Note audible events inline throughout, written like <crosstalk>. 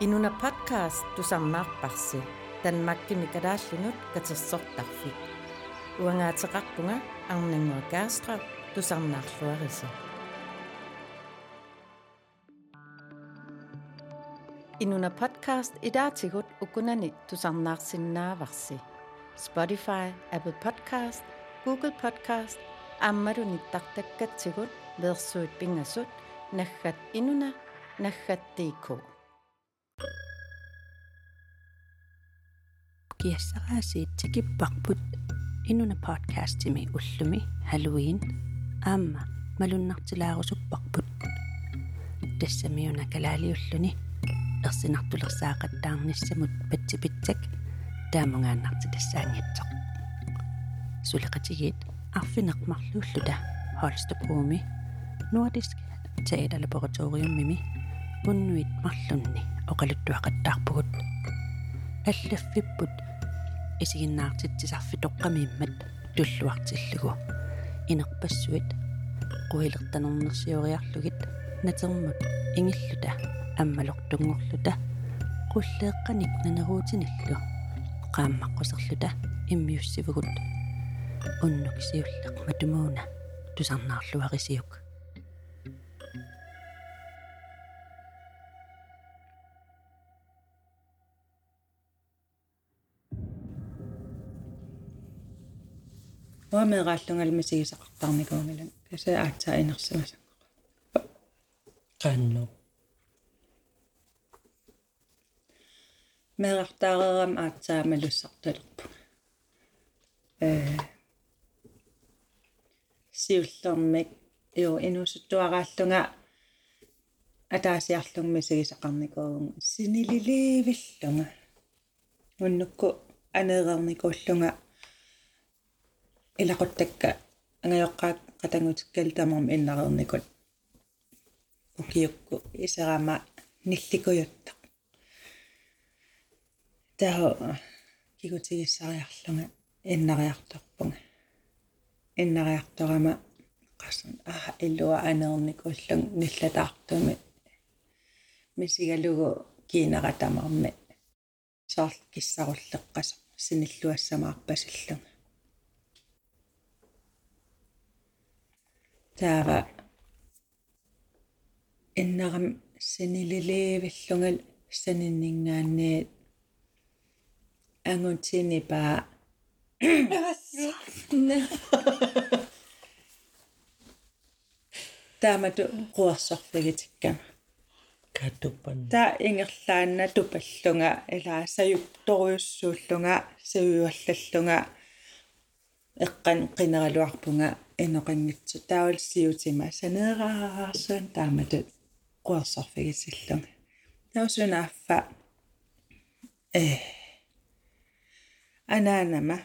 Inuna podcast tusarnaarparsi Danmarkimi kadaallinut katersortarfik. Uangaateqarpunga arnangua Kaastrap tusarnaarluarisa. Inuna podcast idaatigut ukunani tusarnaarsinnaavarsi. Spotify, Apple Podcast, Google Podcast, аммалуниттартаккатсигут версуит пингасут наггат инуна наггаттиикку киассараасиит такиппарпут инуна подкастими уллуми халуин аама малуннартилаарусуппарпут тассамиуна калаалиуллуни ерсинартулерсаақаттаарниссамут патсипитсак таамунгааннарти тассаангитсоқ сулеқатигит арфинеқмарлууллута холстопруми нордиск театерлабораториуммими уннуит марлунни оқалуттуақаттаарпугут аллаффиппут исигиннаартитсисарфи тоққамииммат туллуартиллугу инерпассуит. Қуилертанернерсиориарлугит натермут ингиллута. Аммалортунгорлута. Qulleeqqanik naneruutinillu qaammaqqusерлута иммиуссивгут уннуксиуллеq матумууна тусарнаарлуарисиук уамеэрааллунгалмасигисақартарникуунгалан каса аатсаа инерсамасангоqa qanno меэрартаарерам аатсаа малуссарталерпу э сиуллермик ио инусуттуарааллунга атаасиарлугми сигисақарникуун синилиливиллунга уннукку анеерерникууллунга илақуттакка ангайоққаат қатангутиккал тамарм иннарерникут укиукку исерама нилликуйутта таа кигутигиссариарлунга иннариарторпунга иннариарторама qassan аа илуа анерникуллун ниллатаартуми мисигалугу кинератамарми саар киссаруллеққас синиллуассамаарпасиллунга таава. Иннарам синилилиивиллунгал саниннингаанниит ангутини паа таамату руарсорфигитиккама катуппан та ингерлаанна тупаллунга илаа саюпторуйуссууллунга саюаллаллунга эққан қинералуарпунга инеқангитсу таавалсиутима санеераарсуан таамату руарсорфигисиллунга таусунааффа э анаанама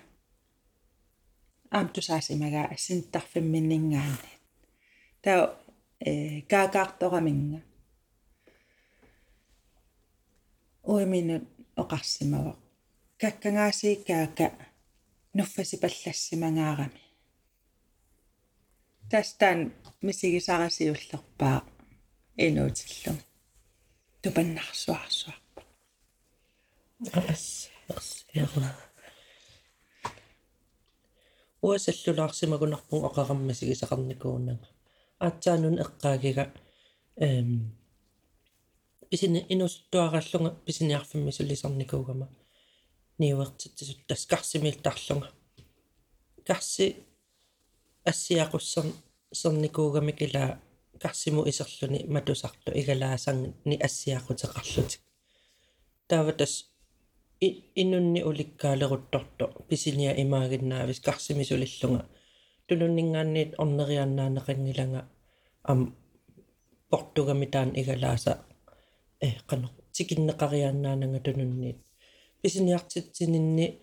аамтусаасимага ассинтарфимминнингаани таа э каакаартораминга уиминут оқарсимава каккангаасииккаака нуффасипаллассимангаарами тастан мисигисарасиуллерпаа инуутиллу. Тупаннарсуарсуарпа ас ас яна уасаллулаарсимагунарпун оқараммасигисақарникууннага аатсаанун эққаагига эм писини инустуараллунга писиниарфимми сулисарникуугама ниуертитсут тас карсимиилтарлунга карси ассиақуссер серникуугами кила карсиму исерлүни матусарту игалаасарни ассиақутеқарлутик тааватас иннунни уликкаалерутторто писиния имаагиннаавис карсимисулиллунга тулуннингаанниит орнерианнаанеқангилага ам португамитаан игалааса э қано тикиннеқарианнаанага тунунниит писиниартитсининни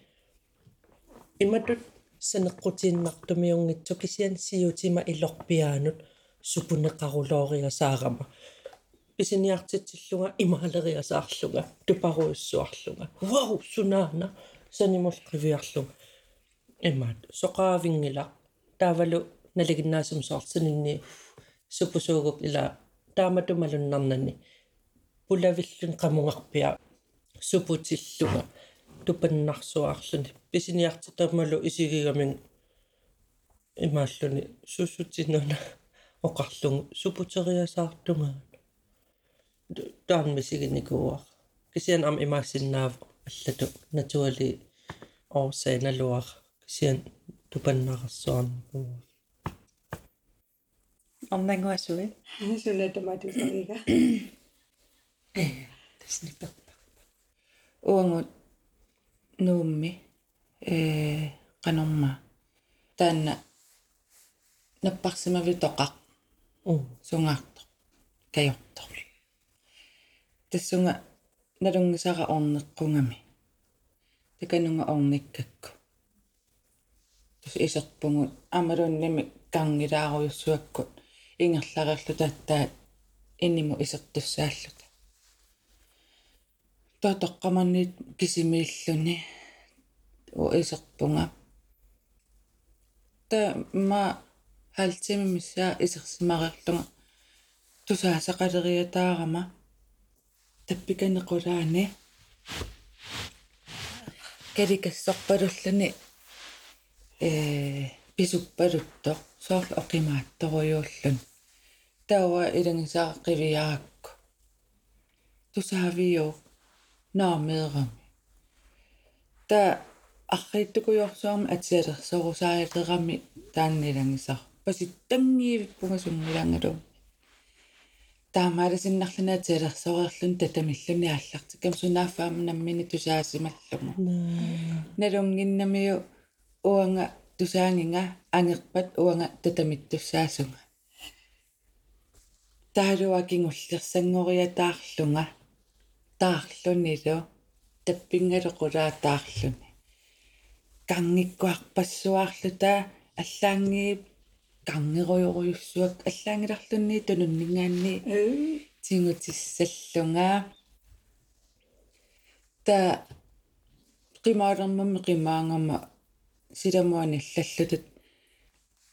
иматут санеққутииннартумиунгитсу кисиан сиутима илорпиаанут супунеқарулоориасаарама писиниартитсиллунга имаалериасаарлунга тупаруйуссуарлунга вау сунаана санимул қивиарлунга имаат соқаавингила таавалу налигиннаасум соорсининни супусуугук ила тааматумалуннарнани пулавиллун qamунгарпиа супутиллуга тупаннарсуаарлуни писиниартитамалу исигигамин имааллуни суссутинуна оқарлугу супутериасаартунгаа таанмисигиникуа кисиан ам имаасиннаав аллату. Натуали орсааналуар кисиан тупаннарсуарнаа орнангуасуи сунатаматусарига тасниппа уангут нуумми э канорма таанна наппарсимави тоқақ сунгаартоқ каёртоқ тассунга налунгисара орнеққунгами таканунга орниккакку тус исерпугут амалунними кангилааруйуссуаккут ингерларерлу таттаа инниму исертуссааллута тотоққаманнит кисимииллуни о исерпунга. Та ма халтиммиссаа исерсимарерлунга. Тусаасақалериатаарама. Таппиканеқулаани. Каликассорпалуллани. Э писуппалутто. Соорлу оқимаатторуйууллун тауа илангисаа қивиаакку тусаавиу наамеерами та аррииттукуйорсуарма атиалерсорусааялерами тааннилангисар. Паситтангиивиппунга сунгилангалу таамааласиннарлуна атиалерсориерлун татамиллуни ааллартиккам сунаафаама наммини тусаасималлугу налунгиннамиу уанга тусаангинга ангерпат уанга татамиттуссаасунга таалуа кингуллерсангориатаарлунга таарлунилу таппингалеқулаа таарлуни кангиккуарпассуаарлута аллаангиип кангеруйоруйуссуак аллаангиларлунни тунуннингаанни тингутиссаллунга та qimaalermammi qimaangama silamuani allallutut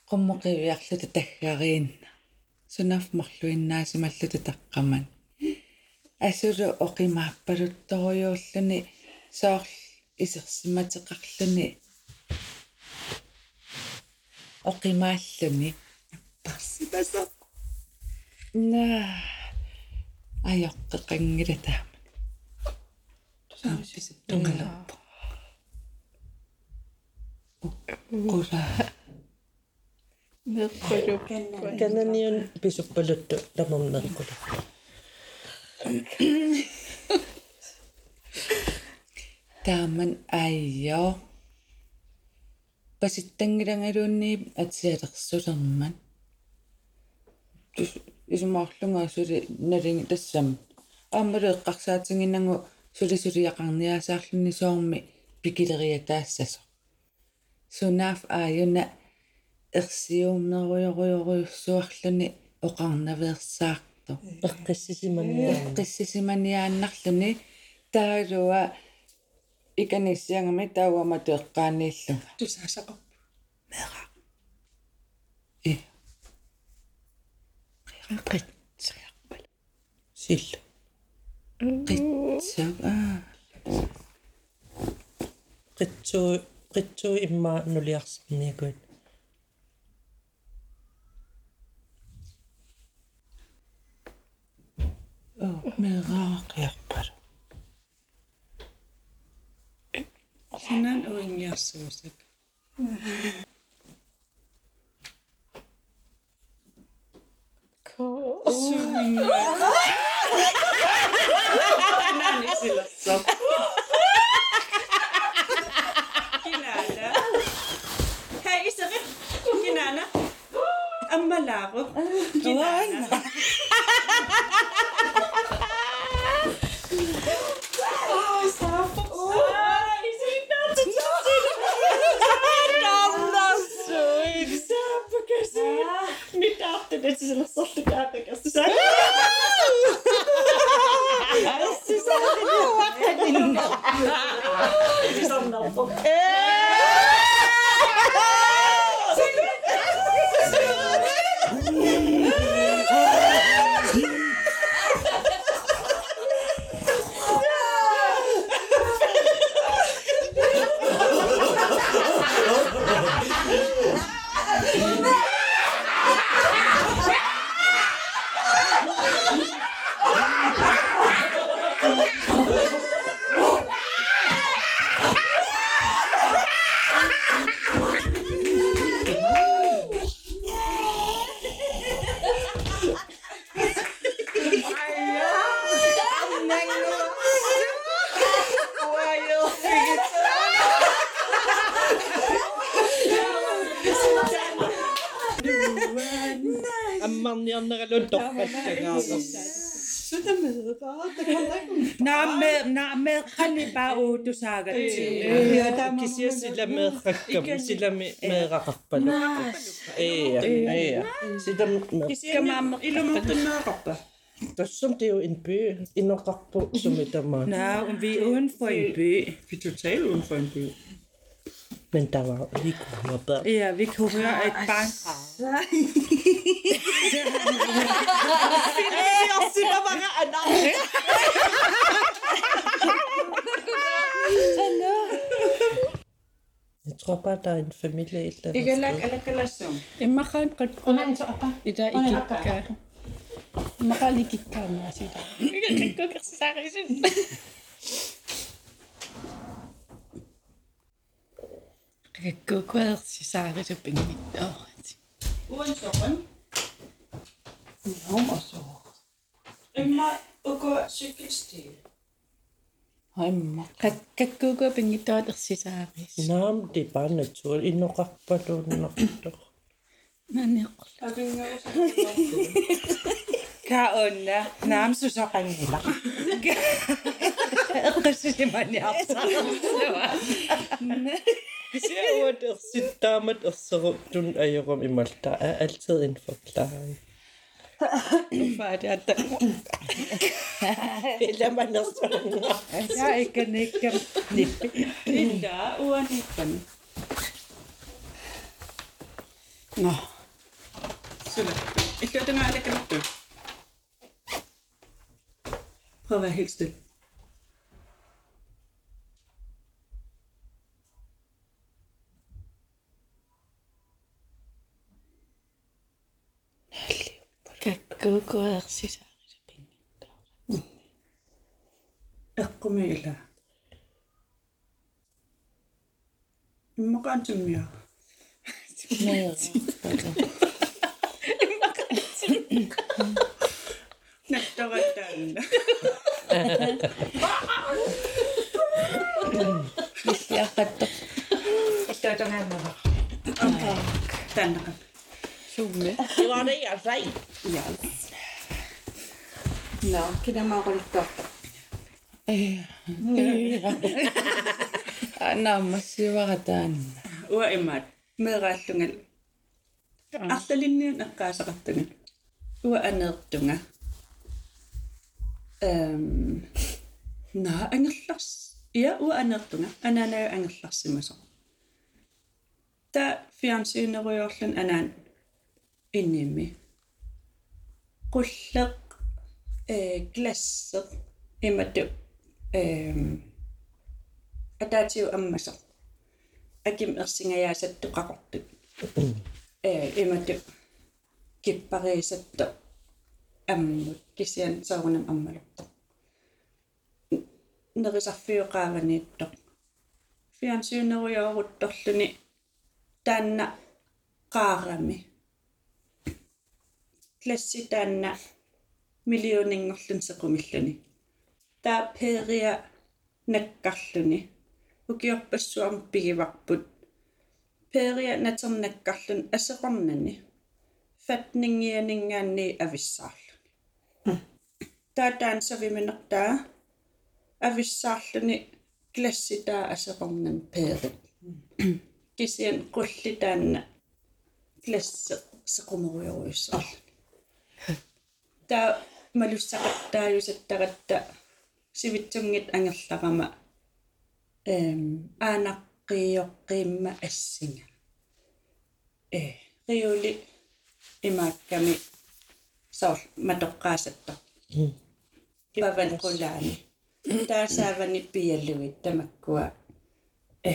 qummoqiviarlutu taggariinna sunaf marluinnaasimallutu taqqaman асулу оқимааппалутторуйууллуни соорл исерсиматеқарлуни. Оқимааллуни. Парсипасо на аёққеқангилатаама тусаамисис тунгалаппо қула меққулуп кананиун писуппалутту ламорнеркула тааман айё. Паситтангилангалуунни атсиалерсулерман тус исумаарлунгаа сули налинги тассам. Аамалу эққарсаатингиннангу сулисулиақарниасаарлунни соорми пикилериатаассасо сунаф ааюна ерсиуумнеруйоруйоруйуссуарлуни оқарнаверсаарто эққиссисиманниаа қиссисиманиааннарлуни таалуа иканиссиангами тауамату эққаанииллунга тусаасақар мера и қиққитсиарпал силла қитсага merak yaparım. Sinan oynayasın sen. Suyun. Annesi lazım. Kinana. Hey, isakit. Kinana. Er ang malaro. Ginana. Wow, sapos. Oh. Ah, ik dat het zo Dan was het. Sapos. Niet achter, dit is een zachte kaart. Dat is een Dat is een Dat is Yeah. <laughs> baru tu sangat eh, ya tamu kisah sila merkam sila merkam eh eh sila merkam mamma ilu merkam Som det er jo en by, en på, som er Danmark. Nej, vi er uden for en by. Vi er totalt uden for en by. Men der var, vi kunne høre børn. Ja, vi kunne høre et barn. Find <laughs> det, jeg siger bare, at <laughs> Hallo. Jeg tror bare, der er en familie et eller andet Igalak alakalasum. Emma kan godt prøve. I dag ikke gøre. Emma kan ikke gøre noget i dag. Jeg kan ikke gøre sådan. Jeg kan gå kvæder til Sari til Bengi. Uden soven. Nå, må så. Emma, og gå cykelstille kakkukkupingituat ersisaaris naam det er bare naturligt innoqarpaluunnertor naniq ka onna naam susaqangila eqqissimaniarsaarsuan Ser ud, at sit damet og så rundt, du er jo rum i Malta, er altid en forklaring. Hvorfor er det, at der... Eller man også Jeg er ikke nikke. Linda uanipan. Nå. Sulla. Ikke den er alakalattu. Prøv at være helt stille. kakkuga kakkokoersisaarilu pinnittaara eqqumi ila иммакаантуммиа наттагаттаанна исяқатто таттаанаа тааннаа Soumi. Ilaa reia sai. Yes. No, kyllä mä oon totta. Ei. Naamassa vaataan. Uaimat. Me raattungal. Ahtalinniun akkaasaqattungal. Uanertunga. Ehm. Na, angerlars. Ja, uanertunga. Anana jo angerlarsimasoq. Ta fiansiuneruyorlun anan. Innimmi. Qulleq э глассеq имату эм атаатиу аммасо аким ерсингаяасатту qaqortut э имату киппариисатто аммут кисиан саарунам аммалорто нерисарфиоqaavaниитто фиансиунеруйоорутторлуни таанна qаарами класси таанна миллионингорлун секумиллуни таа периа наккарлуни укиорпассуарм пигиварпут периа натернаккарлун асеқорнани фатнингианингаанни ависсаарлуни таа таансавиминертаа ависсаарлуни класситаа асеқорнан перит кисиан қулли таанна классе секумеруйоруйуссаарлу та малуссақаттааюсаттаратта сивитсунгит ангерларама эм аанаққиоққиимма ассинга э риули имаакками соор матоққаасатта паван қулаани таасаавани пиаллуит тамаккуа э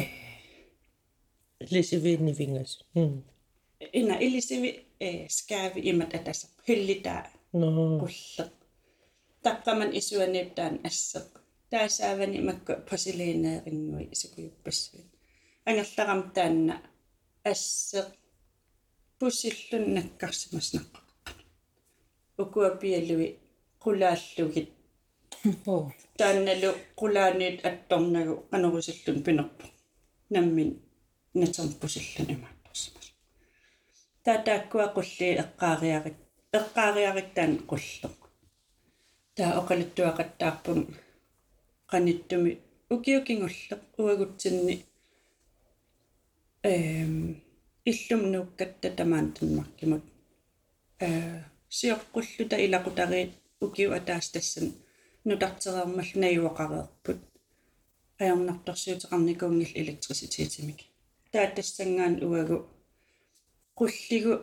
Lise vind i vingas. Mm. ина илисиви э скаави имат атаса хиллитаа Nå, qulleq taqqaman isuaniiptaan asseq taassaavani makku porcelaineeringui isukuyuppassuin angerlaram taanna asseq pussillun nakkarsimasnaqqa ukuapialui qulaallugit taannalu qulaaniit attornagu qanorusillun pinerpu nammin naterpusillun imaattorsimas taataakkua qulli eqqaariarit эққаариариттаан qulleq таа оқалуттуақаттаарпун qaниттуми укиукингуллеq уагутсинни эм иллум нуккатта тамаан таммаркимут э сиоққуллута илақутариит укиу атаас тассан нутартерермал наюоқареерпут аярнарторсиутеқарникуунгил электриситиитимик тааттассангаан уагу qulligu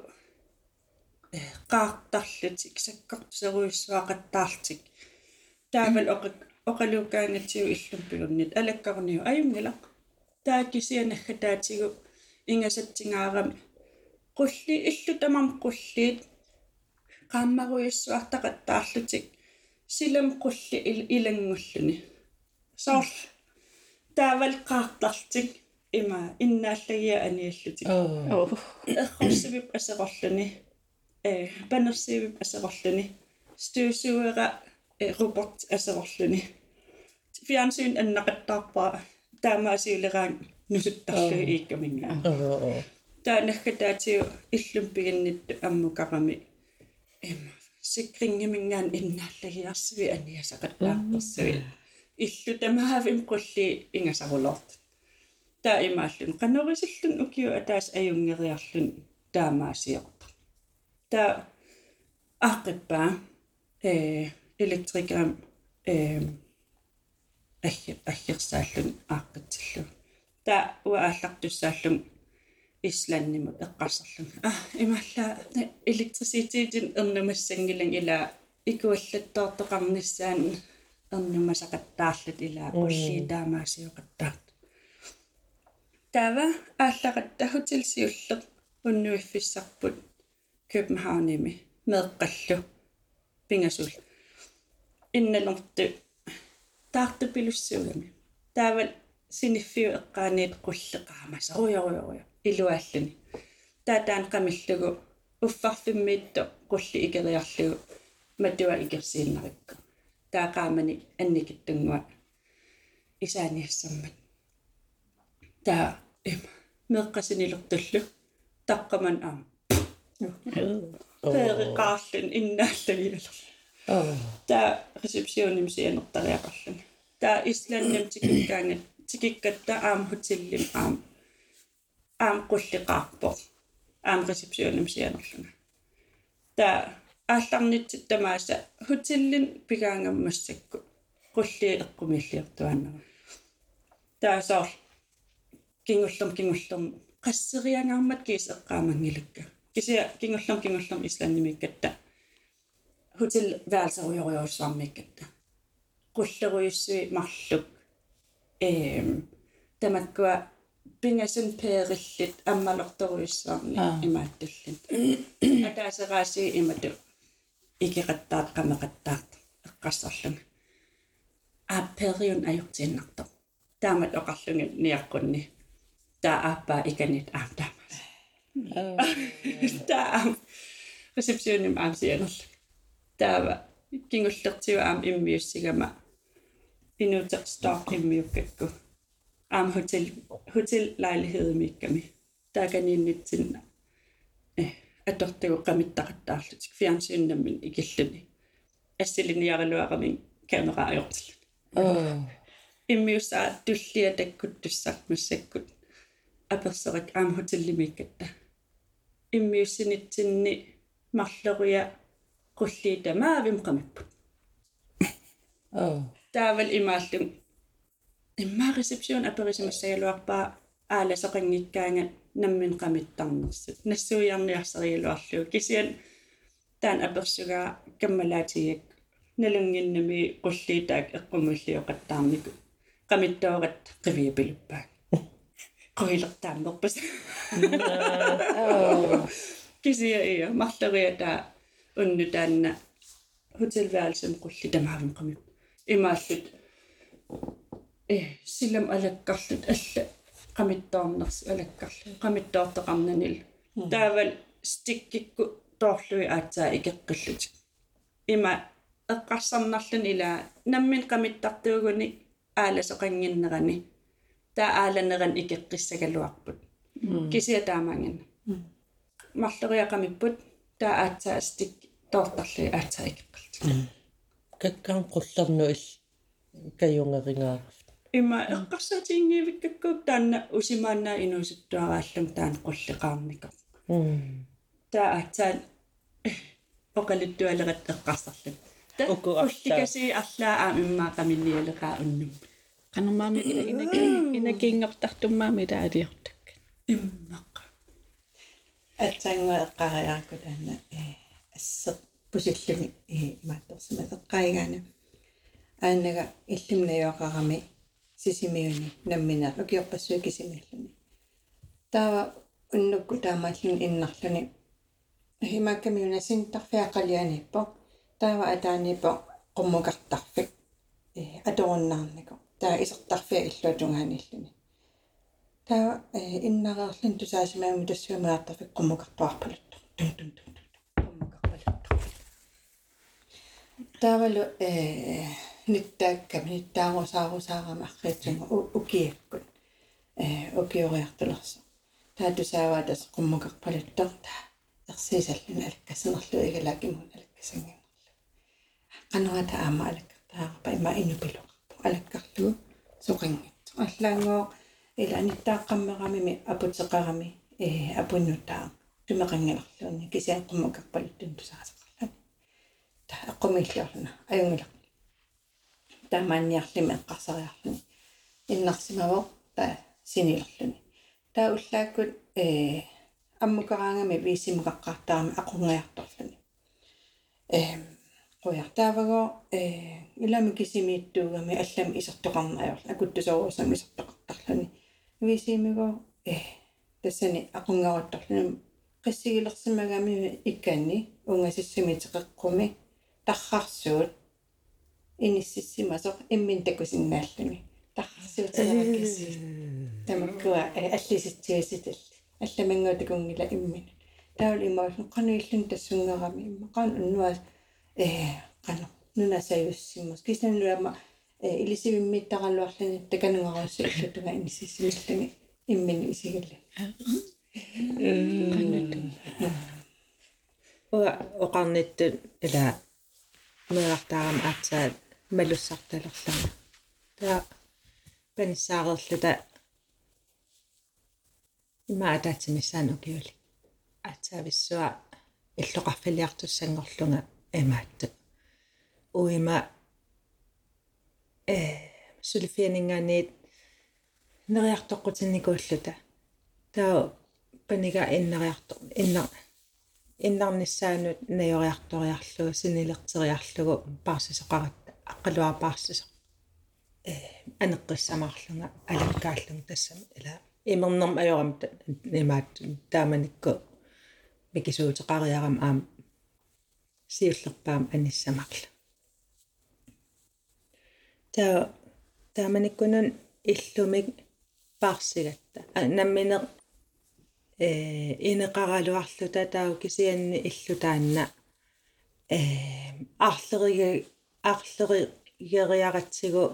qaartarlutik sakkortuseruissuaqattaartik taaval oqa oqaluukaangatsiu illum pilunit alakkarniu ajungilaq taakisianagga taatigu ingasatsingaarami qulli illu tamam qulliit qaammaruissuartaqattaarlutik silam qulli ilangulluni soorl taaval qaartartik има иннааллагиа аниаллутик оо. Эрхорсивип асеқорлуни э панерсивип асеқорлуни стюсуера робот асеқорлуни. Фиансин аннақаттаарпаа таамаасиулераан нусуттарлуи ииккамингаа оо таанахкатаатиу иллум пигиннитту аммукарами. Эма сикрингимингаан иннааллагиарсиви аниасақаттаарперсуи иллу тамаавим qulli ингасарулорт таа имааллун канорисиллун укиу атаас аюнгериарлун таамаасиорта таа аққиппаа э электрикам э ахи ахирсааллун ааққитсиллу таа уааллартуссааллун исланнимут эққарсарлун. А ималла электриситиитин эрнумассангилан ила икуаллаттоортоқарниссаан эрнумасақаттаарлут ила qulli таамаасиоқаттаат тава ааллақатта хотелсиуллеқ уннуиффиссарпут Københavnimi meeqqallu pingasul инналерту таартупилуссуугами таавал синиффиу эққааниит qulleqaamasa руйоруйоруйо илуааллуни таатаан qamillugu уффарфиммиитто qulli икериарлугу матуа икерсииннарикку таақаамани анникиттунгуа исааниассаммат таа эм меэккасинилертуллу таққаман аама переқаарлун иннааллагилалер оо таа ресепсионим сианертариақарлун таа исланнам тикиккаангат тикиккатта аам хотиллим аам. Аам qulliqaarpo аам ресепсионим сианерлунга таа аалларнитсит тамааса хотиллин пигаангаммассакку. Qulli эққумиллиертуаннера таа соор кингуллум кингуллум qasseriangаарmat kiis eqqaamangilukka kisia kingullum kingullum islanimikkatta hotel værelserujorujorsvarmikkatta qullerujussui marluk eem tamakkua pingasun peerillit ammalortorujussaarni imaattullit ataaseraasi imatu ikiqattaat qameqattaart eqqassarlunga aaperiun ajortiinnartor taamat oqarlunga niaqqunni taa aappaa ikanit aam taamas taa aam receptionim aam sianerlu taava kingullertiu aam immiussigama inuter stop immiukkakku aam hotel hotel lejlighed mikkami taakaniinnitsinna eh atortagu qamittaqattaarlutik fjernsynnammin ikilluni assiliniariluaqamin kamera ajortillu оо иммиусаа туллиа таккуттуссармассаккут аперсерак аама хотеллимиккатта иммиуссинитсинни марлеруя qulliita maavim qamipput оо таавал имааллун имма ресепсион аперисимассагалуарпаа ааласоқангиккаанга наммин qamittарнерсут нассуиарниарсариалуарлуг кисиан таан аперсугаа каммалаатигак налунгиннами qulliitaak эққумуллиоқаттаарнику. Qamittoorat qiviapiluppaak qoilertaammerpas <laughs> kisia ia marleria taa unnu taanna hotelværelsem qulli tamaavim qamip imaallut э силам алаккарлут алла qamittaarnersi alakkarlu qamittoorteqarnanil taавал стиккикку тоорлуи аатсаа икеққиллутик има эққарсарнарлун ила наммин qamittартуугуни ааласоқангиннерани таа ааланеран икеққиссагалуарпут кисия таамаангана марлериақамиппут таа аатсаа стик тоортарли аацаиккалти каккаан qullarnu ил каюнгерингаа има эққарсаатиингиивиккаккук таанна усимааннаа инуусуттуарааллум таан qulliqaarнико таа аацаан <coughs> оқалуттуалерат эққарсарлу. Уку арлаа. улликаси арлаа аа иммаақаминниалеқаа уннум Qanermaami ila inaki inakiingertartummaami taaliortak. иммаqa атсаангуа эққариаракутаана э ассеқ пусиллуми э маатторсима эққаигаана аанага иллумнаёоқарами сисимиуни наммина укиорпассуи кисимиаллуни таава уннукку таамааллун иннарлуни химаккамиунасин тарфиақалианиппо таава атаанииппо qummukartarfik э аторуннаарнико таа исертарфиа иллуатунгааниллуни таа иннареерлун тусаасимаами тассуамаартарфик qummukartuарпалутто тун тун тун qummukarpalutto таавалу э ниттаакками ниттаарусаарусаарама арриитсунга укиаккут э укиориартулерсо таа тусааваа тас qummukarpaluttор таа ерсисаллуна алаккасинерлу игалаакимун алаккасангинерлу qanurata aama alakkартаарпа има инупилуқарпу алаккарлугу соқингитсо аллаангоо ила ниттааққаммерамими апутеқарами э апуннутаа тумеқангиларлуунни кисиаққуммакарпалуттун тусаасеқарлани та аққумиллиорлуна аюнгила таамаанниарлими эққарсариарлуни иннарсимаво та синилерлуни. Таа уллааккут э аммукараангами висимукаққартаарами ақунгиарторлуни э қуяртааваго э илами кисимииттуугами аллами исертоқарнаajorla акуттусоорусами исертоқартарлуни висимиго э тассани ақунгаруттарлуни қиссигилерсимагами икканни унгасиссимитеқеққуми таррарсуут иниссиссимасо иммин такусиннааллуни таррарсуутеқаккисси тамаккуа аллиситсиаситал алламангуутакунгила иммин таул имааллун қануиллун тассунгерами иммақаан уннуа э қано нунасаюссиммас кистанулама э илисивиммиттаралуарлани таканугаруссу иллутуга инисиссимиллуни иммини исигалла уа оқарнитту ила меартаарам аатсаат малуссарталерлама таа паниссаарерлута има атаатсимиссаан укиули аатсаависсуа иллоқарфилиартуссангорлунга эмаатта уима э сулфианингаанит нериартоққутинникууллута таа панига иннериарто инна иннарниссаанут наёриарториарлугу синилертериарлугу парсисоқаратта аққалуа парсисо. Э анеққиссамаарлунга алаккааллун тассам ила. Имернерм аёрам имаат тааманикку микисуутеқариарам аам сиуллерпаам аниссамарла таа тааманиккунун иллумик парсигатта намминеқ э инеқаралуарлута таа кисианни иллутаанна э арлерига арлеригериаратсигу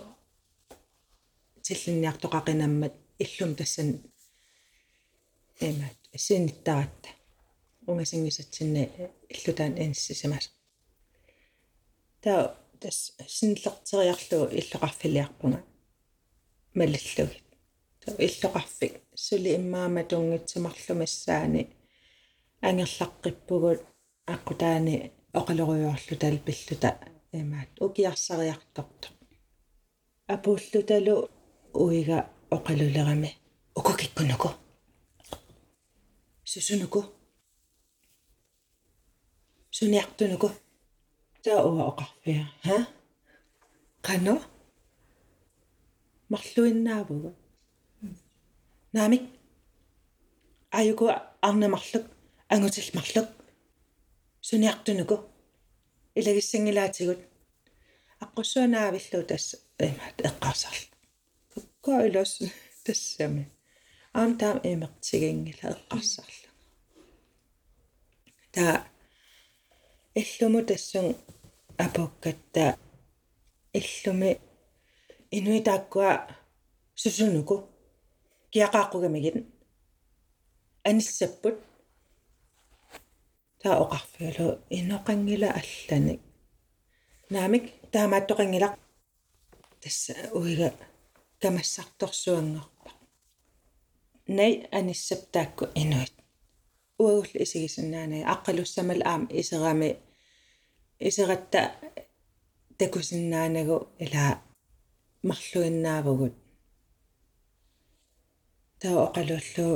тиллинниартоқақинаммат иллум тассан эмат синиттаратта унгасингисатсинна иллутаан эниссисимас таа тас синлертериарлугу иллоқарфилиарпунга малиллуги таа иллоқарфик сули иммаама тунгитсимарлумассаани ангерлаққиппугут аққутаани оқалориуарлу талпиллута эмаат укиарсариарторто апууллуталу уига оқалулерами укукиккунуку сусунуку суниартунуку таа уа оқарфиа ха қано марлуиннаавуга наамик аюку арнамарлук ангутилмарлук суниартунуку илагиссангилаатигут аққуссуанаавиллу тасса эмаат эққарсарл коилос тассами аам таам эмертигингила эққарсарла таа иллуму тассун апоккатта. Иллуми инуитааккуа сусунуку киақааққугамигит аниссаппут таа оқарфиулу иноқангила алланик наамик таамааттоқангилақ тасса уига камассарторсуангорпа най аниссаптаакку инуит уагул исигисиннаанаа аққалуссамал аам исерами исератта такусиннаанагу ила марлуиннаавгут таа оқалууллу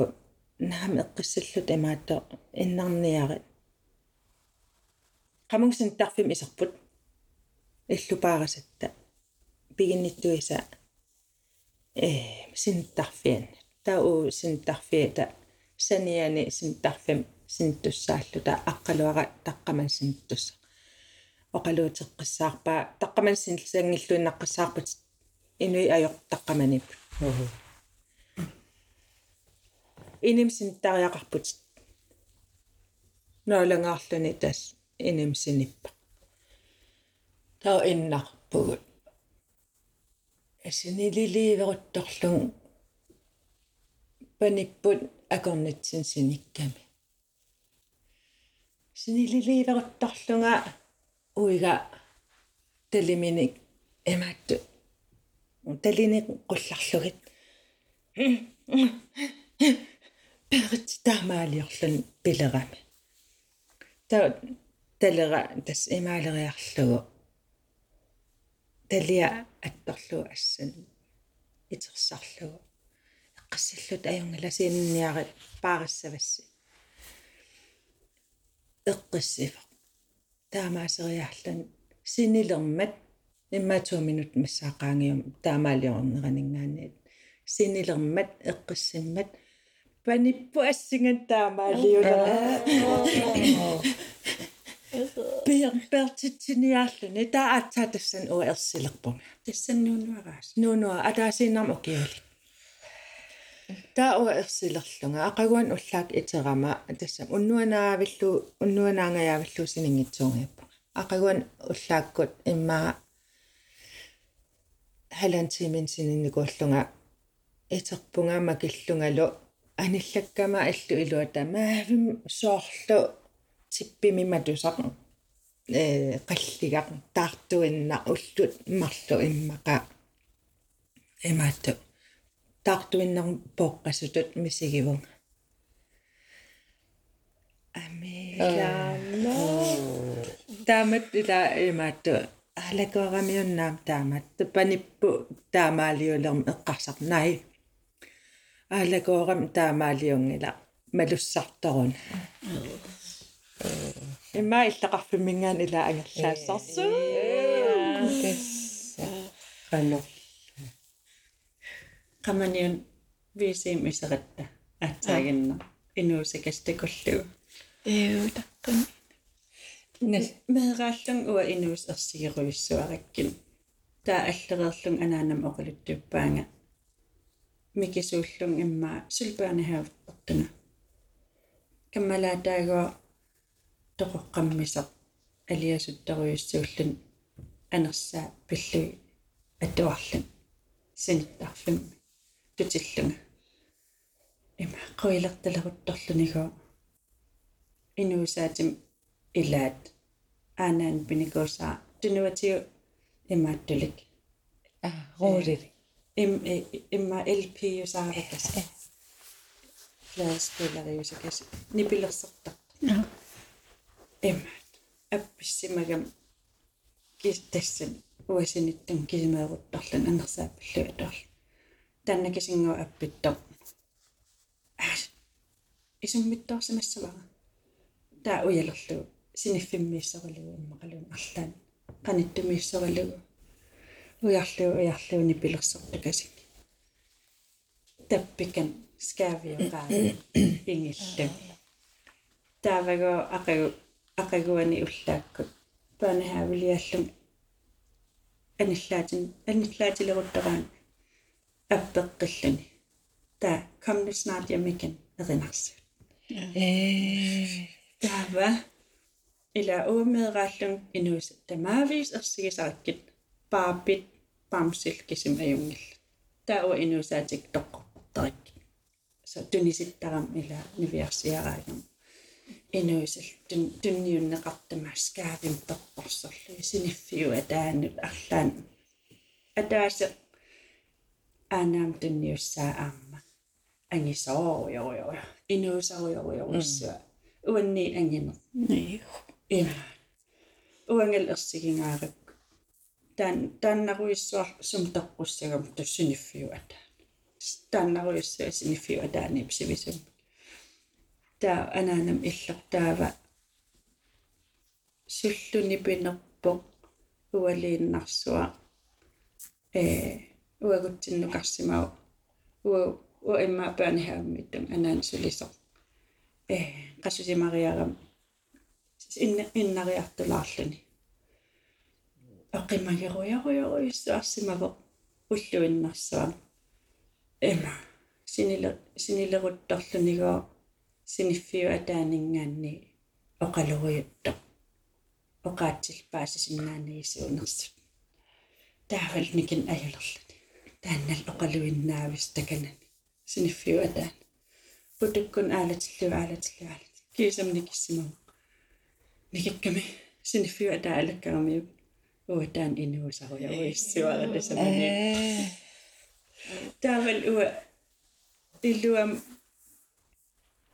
наам эққиссаллут имаатто иннарниари. Qamungsin tarfim isarput иллупаарасатта пигинниттуиса э синтарфиан таа у синтарфиата саниани синтарфим синтуссааллута аққалуара таққаман синтусса оқалуутеққиссаарпаа таққаман синлсангиллуиннаққиссаарпут инуи аёр таққаманип иним синтариақарпут ноолангаарлуни тас иним синиппа таа иннарпугут асинилиливерутторлун паниппут акорнитсин синикками синилиливерутторлунга уига талиминик эмаатту талиник qullarlugit перит таамаалиорлун пилерами та талера тас имаалериарлугу талиа атторлуу ассан итерсарлугу эққассаллут аюнгала сиинниарит паарассавасси эққиссифа таамаасериарлун синилермат иммаатуа минут массаақаангиум таамаалиорнеранингаанниит синилермат эққиссиммат паниппу ассинган таамаалиулера пиер пертитсиниаарлуни таа атсаа тассан уерсилерпунга тассаннуунуараас нуунуа атаасииннарма окиули таа уерсилерлунга ақагуан уллаак итерама тассам уннуанаавиллу уннуанаангаявиллу синингитсуунгиаппа ақагуан уллааккут иммаа халантимин сининникууллунга итерпунгаама киллунгалу аниллаккама аллу илуата. Маавим соорлу типпимиматусақ э қаллигақ таартуинна уллут марлу иммақа эмаатту таартуиннерм поққасутут мисигивун амилаано таамат ила эмаатту алакорамиуннаам таамат паниппу таамаалиулерм эққарсарнай алакорам таамаалиунгила малуссарторун имма иллақарфиммингаан ила ангерлаассарсуу qanu qamaniun viisiim iseratта атсаагинна инуусакастакуллугу эу таккун меэрааллун уа инуус ерсигеруйссуараккин таа аллереерлун анаанам оқалуттуппаанга микисууллун имма сулпаанахаа ортуна каммалаатаагуа тоқоққаммисақ алиасутторуйуссууллун анерсаа пиллуи атуарлун синиттарфимми тутиллунга има қуилерталерутторлунигу инуусаатим илаат анаан пиникууsaa тунуатиу имааттулик а роолили им имма LP-юсааракас флэшпилариусакас нипилерсэртар иммаат апписсимагам кистассан уасиниттун кисимеерутторлун анерсааппаллу аторл таннакисингуа аппиттор исуммиттоорсимассавара таа уялерлу синиффиммииссорилугу иммақалун арлаан qaниттумииссорилугу уярлуу уярлууни пилерсертакасик таппикан скавиогаа ингиллу тааваго ақагу ақагуани уллааккут паанахаавилиаллун аниллаатин аниллаатилеруттараан abdaqillani. Der kom nu snart hjem igen af Rinnarsø. Ja. Øh. Der var eller åbnet retlen i noget damavis og sige sig at bare bit bamsilke som er jungel. Der var endnu så at det dog drik. Så den i sit daram eller niversier retlen. Endnu så den den jo en rette maskade den dog så. Sinifio at der er nyt. At der er Mm. anam tunniu saamma angi soo yo yo inu soo yo yo sua uanni angima nei ina uangel ersigingaarip taan taannaruissuar sumtarqussagam tussiniffiu ataan taannaruissua siniffiu ataani va taa anaanam illortaava sullunipinerpo ualiinnarsua ee. Уагутсиннукарсимау уа уа имма børnehavemittum анaan sulisor э qassusimariaram инна иннариартулаарлуни оқимагеруяруяруиссуарсимаво уллуиннарсуа эма синиле синилерутторлунигоо синиффиу атаанингаанни оқалуриутто оқаатсил паасисиннаанигисуунерсут таавал никин аюлерлани тааннал оқалуиннаавис таканани синиффиу атаан путуккун аалатиллу аалатиллу аалат кисам никиссимам никикками синиффиу атаалаккарамиу уутаан инуусаруяруиссуара тасамани таавал уа иллуам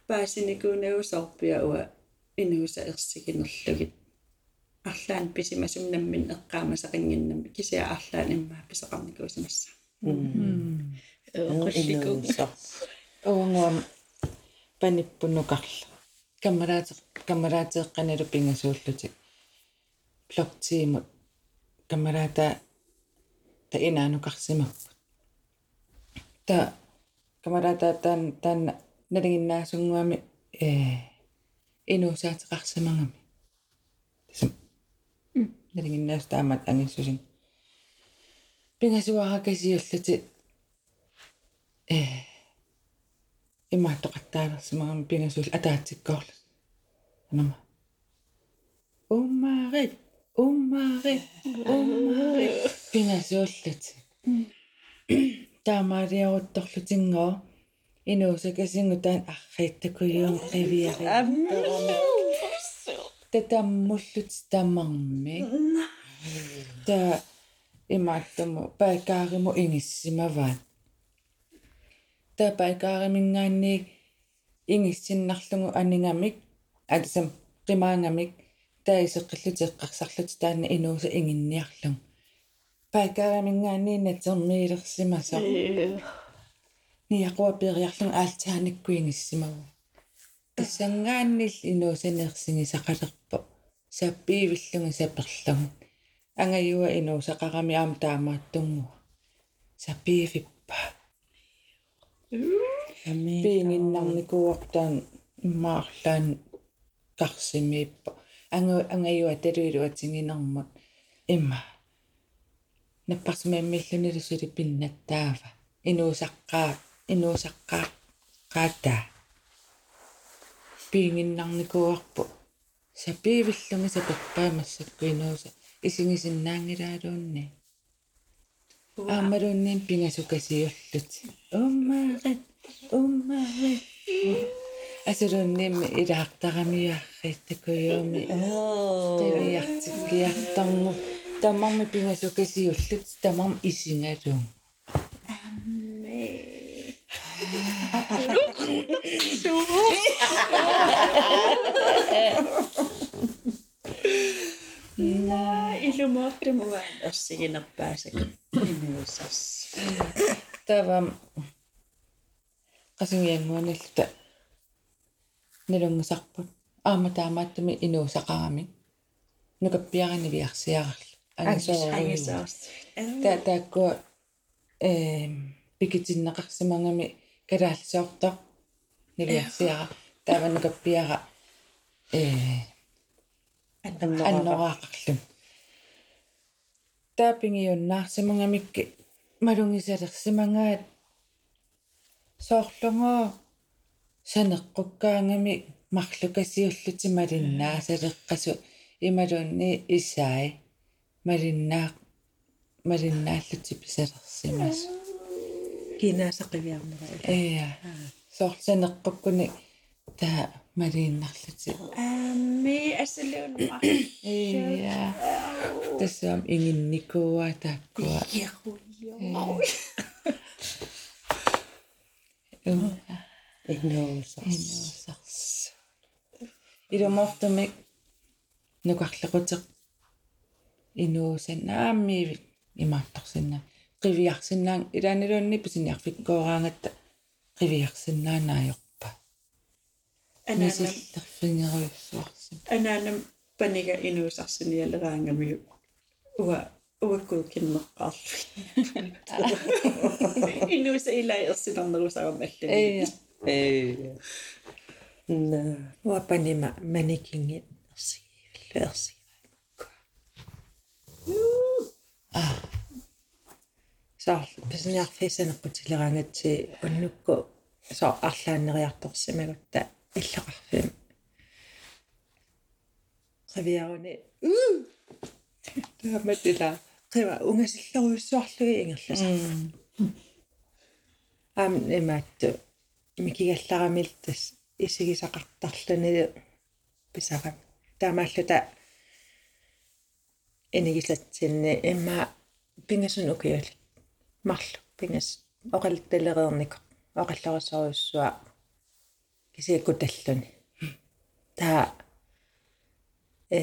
паасиникуунагусорпиа уа инууса ерсигинерлугит арлаан писимасумнаммин эққаамасақингиннами кисиа арлаан иммаа писеқарникуусимасса qulliku уангуам паниппунукарла камераате камераатеэққаналу пингасууллутик блоктиимут камераата та инаанукарсимаппут та камераата таан таан налигиннаасунгуами э инуусаатеқарсимангами тасам налигиннаас таамат ангиссусин пингасуара касиуллути э. Имааттоқаттаалерсимагами пингасуул атаатсиккоорлу амама. Уммаарит уммаарит уммаарит. Пингасууллут таамаалиарутторлутингоо инуусакасингу таан аррииттакуйуун қивиари татаммуллут тамарми. Та имааттаму паакаариму ингиссимаваат. Та паакааримингаанни ингиссиннарлугу анигамик атасам qimаангамик таисеққиллутеққарсарлут таанна инууса ингинниарлун паакааримингаанни натермиилерсимасо ниақуа периарлун аалтааниккуингиссимагу тассангааннил инуусанеерсигисақалерпо саппиивиллунга саперлугу ангаюа инуусақарами аама таамааттунгу саппиивиппа пиингиннарникуортаан иммаарлаан карсимииппа ангу ангаюа талуилуатсигинермут имма наппарсимааммиллунилусули пиннаттаава инуусаққаа инуусаққаа qaata пиингиннарникуарпу сапиивиллунги сапеппаамассакку инууса исигисиннаангилаалуунни аамалуунниин пингасукасиуллут уммаарат уммаарат асулуунниимми илаартарамиарриттакуйууми тевиартиккиартарму тамарми пингасукасиуллут тамарм исингалуун <laughs> Nää ilmoitti mulle. jos siinä pääsee minuusas. Tämä kasin jengua niiltä nelunga sarput. Nuka pieni viaksi Nukappiarani viarsiarl. Angisaarus. Tää taakko pikitinnaqarsimangami kalaallisoortoq niliarsiara. nuka eh, pieni... аннораақарлу таапингиуннаарсимангамикки малунгисалерсимангаат соорлунгоо санеққуккаангами марлукасиуллути малиннаасалеққасу ималуунни исаи малиннаа малиннааллути писалерсимас кинаасақивиарнера эя соорлсанеққуккуни таа малииннарлути аами асалуунма ия тассаам ингинникуа тааккуа яхуйо инуусарс илумортумик нукарлеқутеқ инуусаннааммиивит имаатторсинна qivиарсинаан илаанилуунни писиниарфиккооraangатта qivиарсинаанаajorpa анаанам нисиллерфингеруйуссуарсим анаанам панига инуусарсиниалераангамиу уа уаккуу киннеққарлу инууса илай ерсинарнерусагам аллани эя Э. На. уапанима маникингит ерсигивиллу ерсигиваа а саар писиниарфисанеққутилераангатси уннукку соо Schlafen. Saviaune. Det her med det der driver unge sig lov i sortle engelsk. Am emat mikigallaramiltas isigisaqartarlani pisaqam taamaalluta enigisatsinni imma pingasun ukiulit marlu pingas oqalittalereernikko oqallorussorussua оқаллорисоруссуа кисиаккуталлуни таа э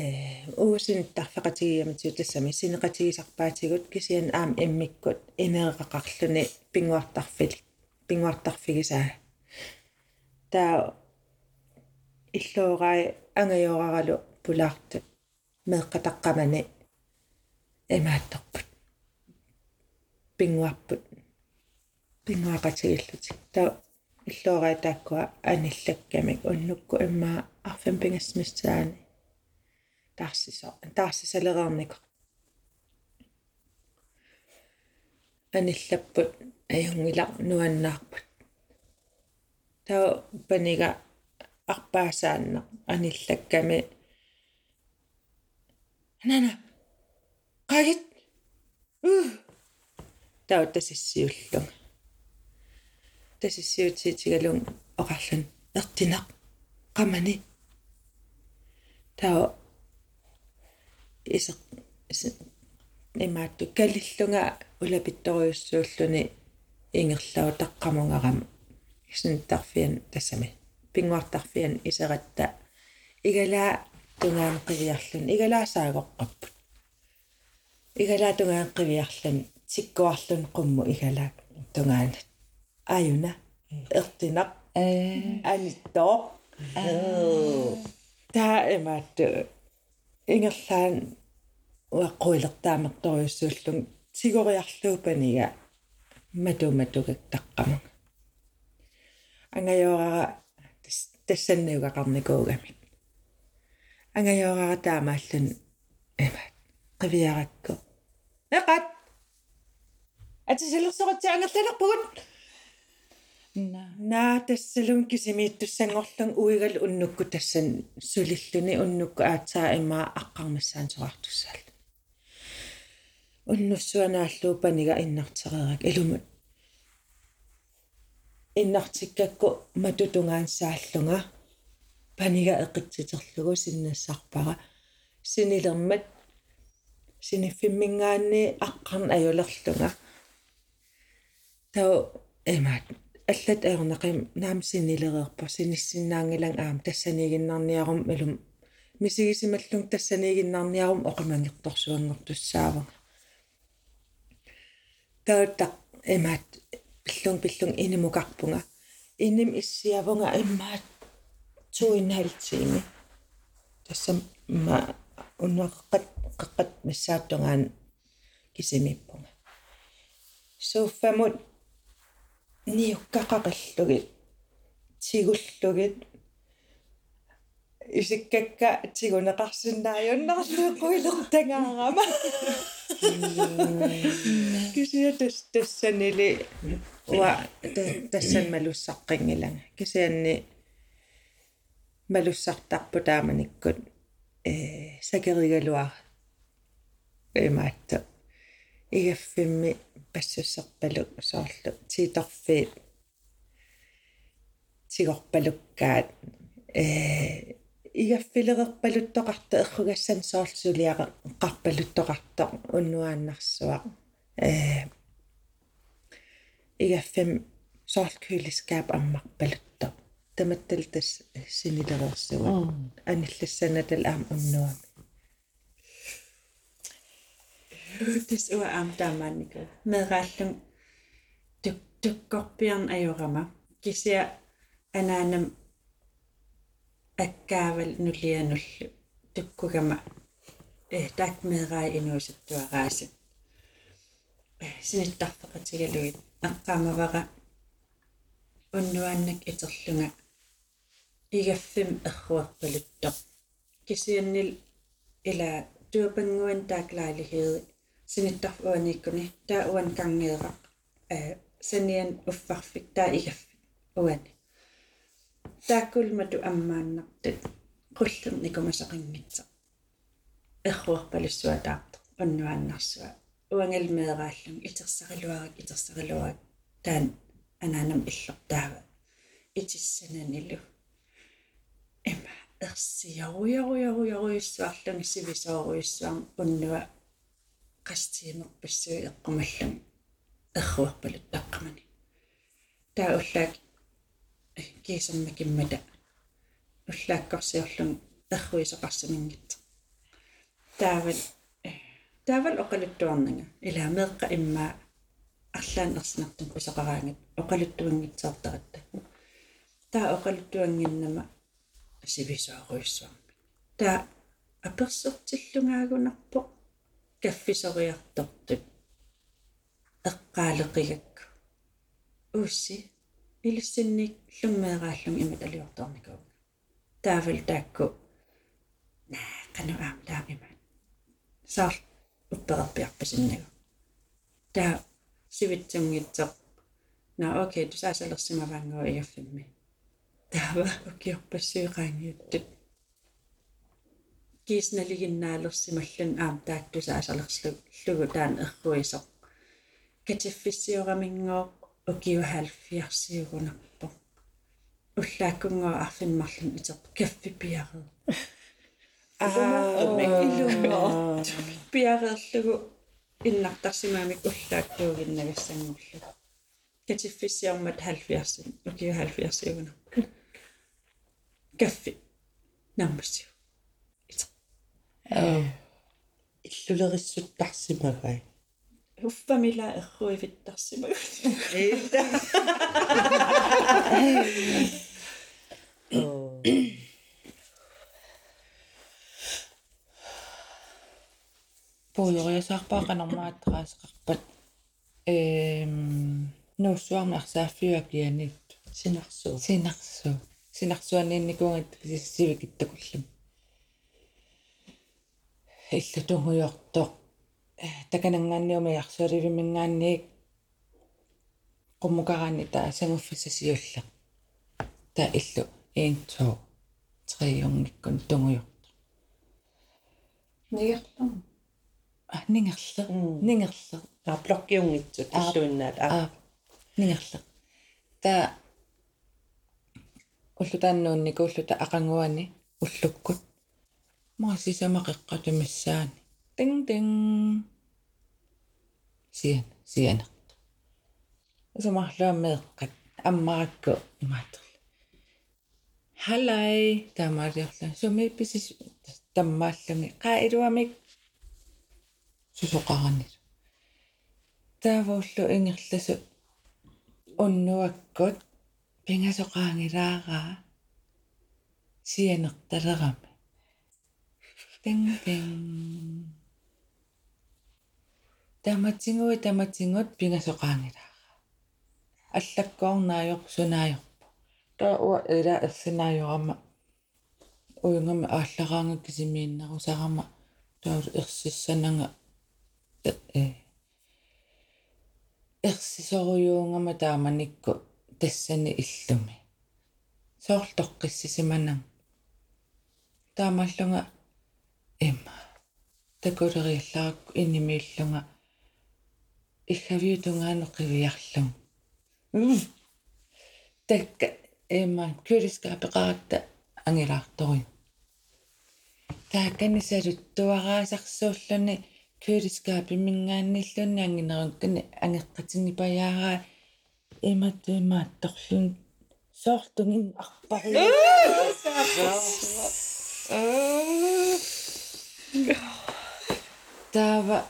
уусинтарфеқатигиаматиу тассами синеқатигисарпаатигут кисиан аам иммиккут инеэқақарлуни пингуартарфил пингуартарфигисаа таа иллуурай ангайораралу пулаарту меэққатаққамани эмаатторпут пингуарпут пингуақатигиллути таа иллуурай тааккуа аниллаккамик. Уннукку иммаа арфим пингассмиссаани таарсисо таарсисалерернико аниллаппут. Аюнгила нуаннаарпут таа панига арпаасаанна. Аниллакками. Нана qagit uh таа тассиуллунга тассиутиитигалун оқарлун ертинақ qamani таа исеқ имаатту калиллунга улапитториуссууллуни ингерлау таққамунгарама исинтарфиан тассами пингуартарфиан исератта игалаа тунгаан қивиарлун игалаасаагоққаппут игалаа тунгаан қивиарлун сиккуарлун қумму. Игалаа тунгаанат аюна ертинақ аниттоо таа эмаатту ингерлаан уаққуилертаамерторюссууллун сигориарлуупанига матуматугак ангайорара тассанниугақарникуугамик ангайорара таамааллун эма қивиаракку эқат атисалерсоратси ангерлалерпугут наа тассалун кисимииттуссангорлун уигал уннукку тассан сулиллуни уннукку аацаа имаа аққармассаан соқартуссаал уннуссуанааллуу панига иннартерерак илумут иннартиккакку матутунгааnsааллунга панига эққитситерлугу синнассарпара синилермат синиффиммингаанни аққарн аюлерлунга тау эмаат аллат аернақим наам синилереерпа синиссиннаангилан аам тассанигиннарниарум илум мисигисималлун тассанигиннарниарум оқимангерторсуангортуссаавага таутақ эмаат пиллун пиллун инимукарпунга иним иссиавунга иммаат туинхалтиими тассам ма уннеққат қеққат миссааттунгаан кисимиппунга. Сууффамут ниуккақақиллугит тигуллугит исиккакка тигунеқарсиннааюннарлу қуилертангаарама кисиатас тассанили. Уа тассан малуссаққингилага кисианни малуссартарпу тааманиккут э сакеригалуар эмаатта игаффимми пассуссерпалу соорлу тииторфи тигорпалуккаат э игаффилерерпалуттоқарта эрхугассан соорсулиаqa қарпалуттоқарта уннуааннарсуа. Э игаффим соорлкюлискаап аммарпалутто таматтал тас синилерерсуа. Аниллассанатал аам уннуами тис уа аам таамаанику мерааллун тук туккорпиарн ajorama кися анаанам аккаавал нулиануллу туккугама э так мераа инуусаттуараасат синиттарфеқатигалуит аққаамавара уннуааннак итерлунга игаффим эрруарпалутто кисианнил ила туапангуан тааклаалихиери синиттарфуаниккуни таа уан кангеерақ э саниан уффарфик таа игаффи уани тааккулмату аммааннартут qullerni никумасақингитса эрруарпалуссуатаарто уннуааннарсуа уангалмеерааллун итерсарилуарак итерсарилуарак таан анаанам иллортаава итиссананилу эма ерсиаруяруяруяруйуссуарлуни сивисооруйуссуар уннуа qastиимерпассуи эққумаллун эрруарпалут таққамани таа уллаак кисамма киммата уллааккорсиорлун эрруисоқарсамингит таавал таавал оқалуттуарнага илаамеэққа имма арлаан ерсинартум писақараангат оқалуттуангитсаартаратта таа. Оқалуттуангиннама сивисааруйссуарми таа аперсертиллунгаагунарпо каффисориартортут эққаалеқигакку уусси илиссинник луммеерааллун имат алиорторникуу таавал таакку наа кану аам таамима саар уппераппиарпасиннагу таа сивитсунгитсеқ наа окей тусаасалерсимаваангоо иаффимми таава укиорпассуиqaangiuttut кисналигиннаалерсималлун аам тааттусаасалерслу лугу таан эрруисоқ катиффиссиорамингоо укиухаалфиарсиугунарпо уллааккунгоо арфинмарлун итер каффи пиарер аа мэгилунгоо пиарерлугу иннартарсимаамик уллаактуугиннагассангуллу катиффиссиармат 70 укиухаалфиарсиугунарпо каффи наммассиу итер иллулериссуттарсимагай уффамила эрруивиттарсимагу пуулориасаарпаақанармааттараасеқарпат эм нуссуарна арсааффиуакианит синарсуу синарсу синарсуаниинникуангат сивикиттакуллам иллутунгуйортоқ таканангаанниуми арсуаливимингаанниик qummukarani taa sanguffassasiulla taa illu 1 2 3 ungikkun tungujortu нигерлам ah ningerle ningerle аа блоккиунгитсут иллуиннаат аа аа ningerle taa уллутааннуунни кууллута ақангуани уллуккут маасисамақеққатумиссаани тинг тинг сиан сианерт асумарлуаммеэққат аммаракку имаатерла халай таамаалиорла суми писис таммааллами қаа илуамик сусоқараннис таавууллу ингерласу уннуаккут пингасоқаангилаараа сианерталерами тинг тинг таматсингуи таматсингут пингасоқаангилаараа аллаккуарнааёр сунааёрпу таа уа эла ерсинааёрама уйнгами ааллараанга кисимииннерусарама таа ерсиссанага э ерсисоруйуунгама тааманикку тассани иллуми. Соорлтоққиссисиманан таамаллунга имма такулериалларакку инимииллунга ихавиутунгаану қивиарлун такка имма кюрискаапеқаракта ангилаарторуй таакканисалуттуараасарсууллуни кюлискаапи мингаанниллунни ангинерунккани ангеққатини паяараа иматимаатторлун соорлтунгин таава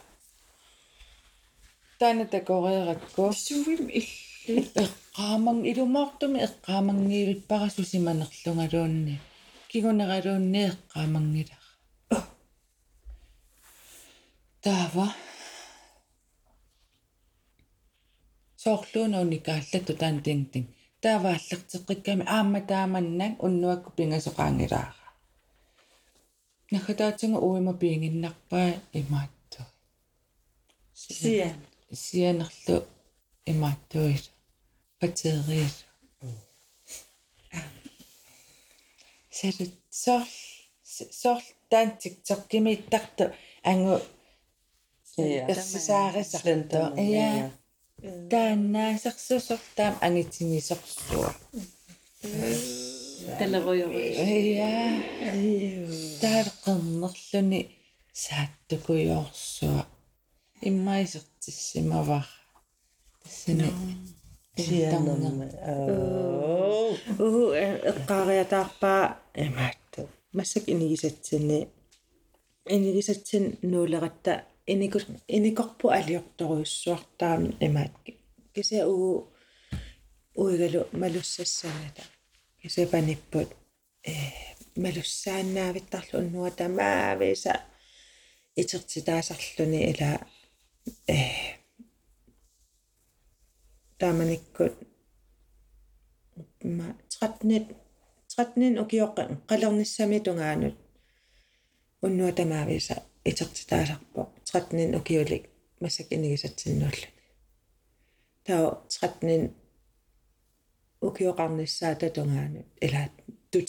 тана такорееракку сувим илли эққааман илумаартуми эққаамангиивиппарасусиманерлунгалуунни кигунералуунни эққаамангилара таава соорлуuna уникааллатту таан тинг тинг таавааллертеққикками аама тааманнан уннуакку пингасоқаангилаара нахатаатинга уима пиингиннарпаа имаатту сиан сианерлу имааттуис патериис сэрт сор сор тантик tokkimiittарtu ангу персисаарисарлу я тааннаасарсусортаам ангитсинисорсуа талеруйори я таалеққернерлүни сааттукуйоорсуа иммаисертиссимавар тассани сианнэрмэ оо. Уу эққаариатаарпаа эмаатту массак инигисатсини инигисатсин нуулератта иникус иникорпу алиорторуйуссуартаами имаат кися уу уигалу малуссассаната кися паниппут э малуссааннаавиттарлу уннуа тамаависа итертитаасарлүни ила э тааманиккут ма 13 13 укиоққа қалерниссами тунгаанут уннуа тамаависа итертитаасарпо 13 укиулик массак инигисатсиннууллуни таа 13 укиоқарниссаата тунгаанут илаат тут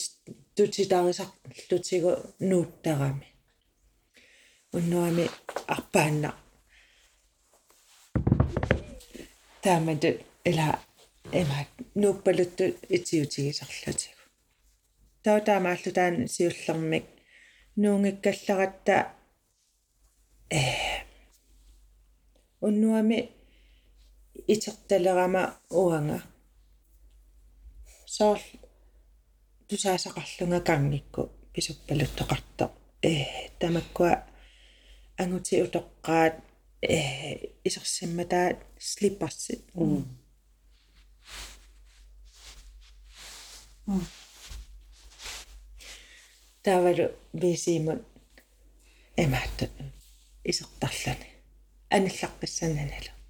тутитаарисарлутигу нууттарами уннуами арпаанна таамат ила эмаат нууппалутту итиутигисарлутигу таа таамааллу таан сиуллермик нуунгиккалларатта э уннуами итерталерама уанга соор тусаасақарлунга кангикку писуппалуттоқарто э тамаккуа ангути утоққаат э исерсимматаат слипперсит тавалу бисимут эмаатта исертарлани. Аналлаққиссаннаналу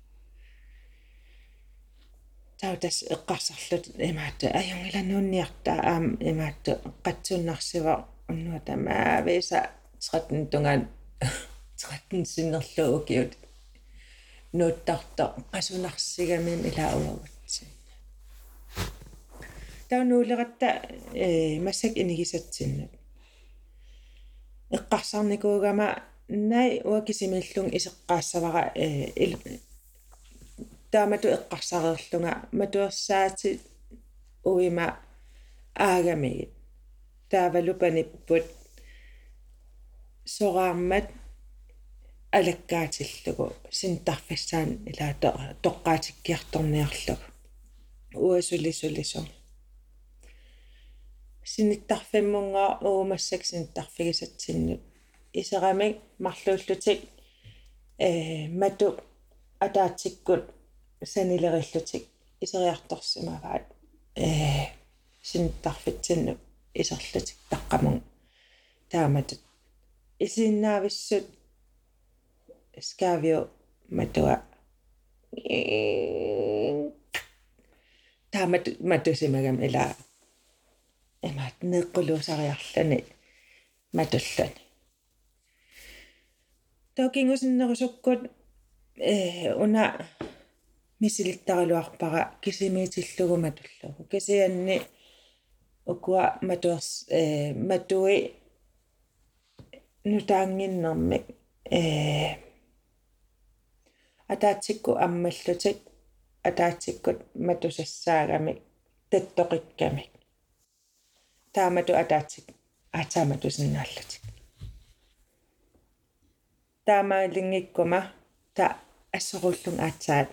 таутас эққарсарлут эмаатта аюнгилануунниартаа аам эмаатта қатсуннарсива уннуа тамаависа 13 тунгаан 13 синнерлуу укиут нуuttарто qasunarssigamiin ilauagut таунуулератта э массак инигисатсиннут эққарсарникуугама най уакисимиллун исеққаассавара э таамату эққарсареерлунга матуерсаати уима аагами таавалупаниппут сорааммат алаккаатиллугу синтарфиссаан илаата тоққаатиккиарторниарлугу уасулисулису синиттарфиммунгаа уумассак синиттарфигисатсиннут исерамик марлууллутик э мату атаатиккут санилериллутик исериарторсимаваат э синиттарфитсинну исерлутик таққамун тааматут исиннаависсут скавио матуа таамат матусимагам ила эмаат неэккулуусариарлани матуллани токингусиннерусуккут э уна мисилиттаралуарпара кисимиитиллугу матуллугу кисианни укуа матуерс э матуи нутаангиннэрмик э атаатсикку аммаллутик атаатсиккут матусассаагамик таттоқиккамик таамату атаатик аатаамату синнааллатик таамаалингиккума та ассоруллун аатсаат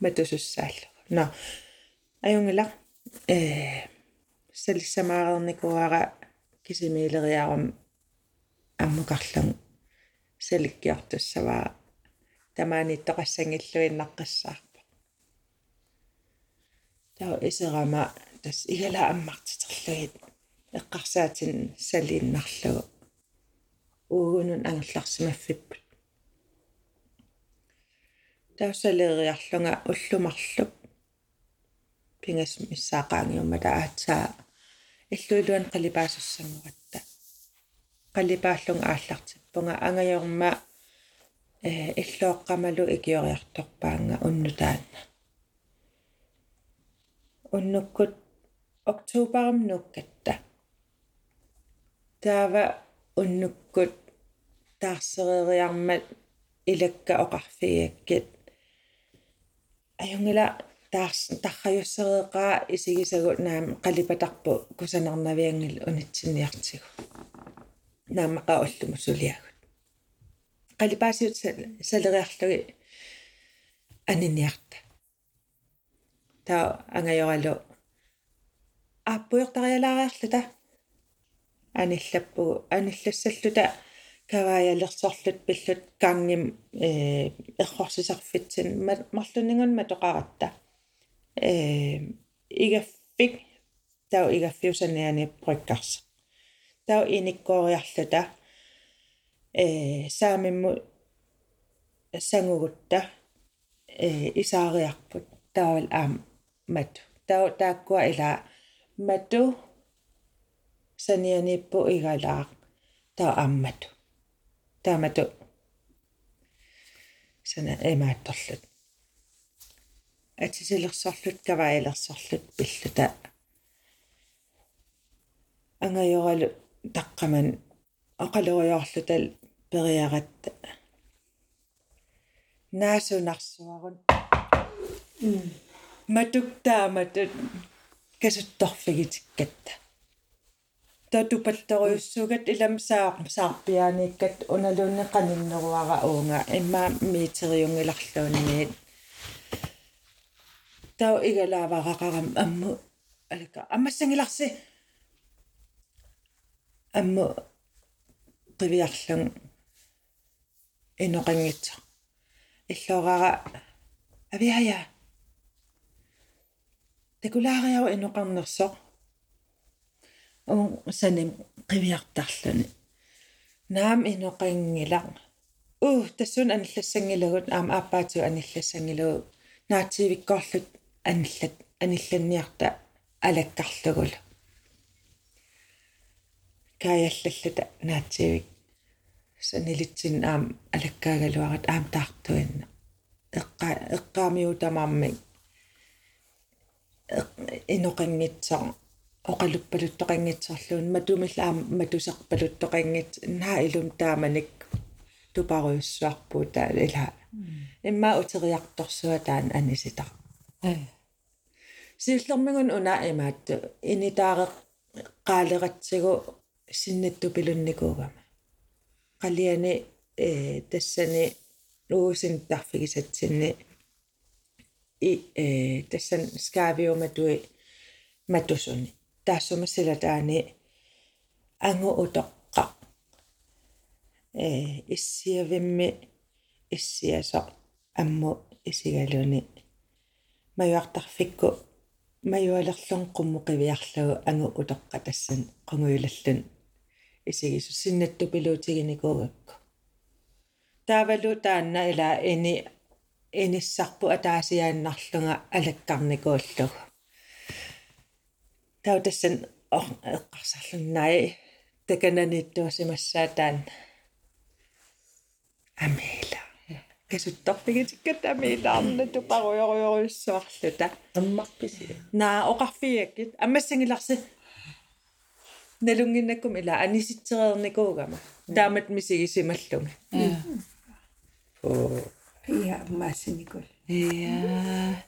матусуссааллу но аюнгила э салиссамаарерникуара кисимиилериарам аммукарлам саликкиартуссаваа тамааниттоқассангиллуиннаққассаарпа таа исерама тас игала аммартитерлугит эққарсаатин салииннарлугу уугунун ангерларсимаффиппут таусалериарлунга уллумарлук пингас миссаақаангиуммата аатсаа иллуилуан қалипаасуссангуратта қалипааллунга ааллартиппунга ангайорма э иллооққамалу икиориарторпаанга уннутаанна уннуккут октообарам нуккатта таава уннуккут таарсерериармат илакка оқарфиаккит аюнгила таарс тарраюссереэқаа исигисагу наам қалипатарпу кусанернавиангил унитсинниартигу наамақа уллуму сулиагут қалипаасиут салериарлуги аниниарта таа ангайоралу ааппуйортариалаариарлута аниллаппугу аниллассаллута каваялерсорлут пиллут кангим э эрхорсисарфитсин марлунингун матоқаратта э игаффик тау игаффиусаниани проккарс тау иниккоориарлута э саамимму сангугутта э исаариарпут таавал аам мат тау тааккуа ила мату санианиппу игалаақ таа аммату таамату. Сана эмаатторлут атисилерсорлут каваилерсорлут пиллута ангайоралу таққаман. Оқалориорлутал периаратта наасунарсуарун матуктааматут касутторфигитиккатта татупаллериуссугат иламсаақ саарпиааниккат уналуунеқаниннеруара уунга. Имма миитериунгиларлуунниит тау игалааварақарам амму алака аммассангиларси амму qivиарлун иноқангитса иллоорара авиая. Такулаариау иноқарнерсоқ ун саним qivиартарлуни наам иноқангилар уу тассун аниллассангилагут аам ааппаату аниллассангилагу наатсивиккорлут аниллат анилланниарта алаккарлугула каяллаллута наатсивик санилитсин аам алаккаагалуарат аам таартуинна эққа эққаамиутамаармик иноқангитсаа оқалуппалуттоқангитсорлуун матумиллаам матусеқпалуттоқангит наа илум тааманик тупаруйуссуарпуу таа ила имма утериарторсуа таан аниситар сиуллермигун уна имаатту инитааре qaaleratsigu sinnattu pilunnikugama qalliani э тассани уусин тарфигисатсинни и э тассан скаавиуматуи матусуни таассума силатаани ангу утоққа. Э иссиавимми иссиасо амму исигалуни. Маюартарфикку маюалерлун qummuqiviarlugu ангу утоққа тассан qunguilallun исигису синнатту пилуутигиникуугакку таавалу таанна ила ини иниссарпу атаасиааннарлунга алаккарникууллугу тау тассан эққарсарлуннаи такананиттуасимассаа таанна амила касутторпигитиккат амилаарна тупаруйоруйоруйссуарлута аммарписи наа оқарфиаккит аммассангиларси налунгиннаккум ила аниситсереерникуугама таамат мисигисималлуга оо Ja, massinikul. Ja.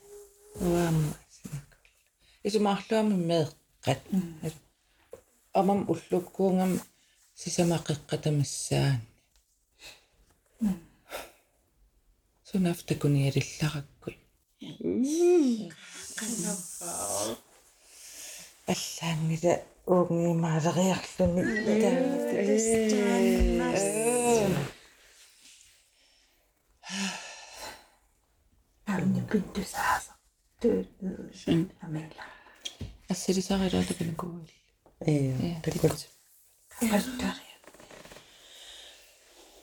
Uam. Исумаарлуами меэққат. амам уллуккуунгам сисамақеққатамассаан сунафтакуниалиллараккуй аллаангила уугнимаалериарлуни ассилисарилаатаканакуул Ee, такут.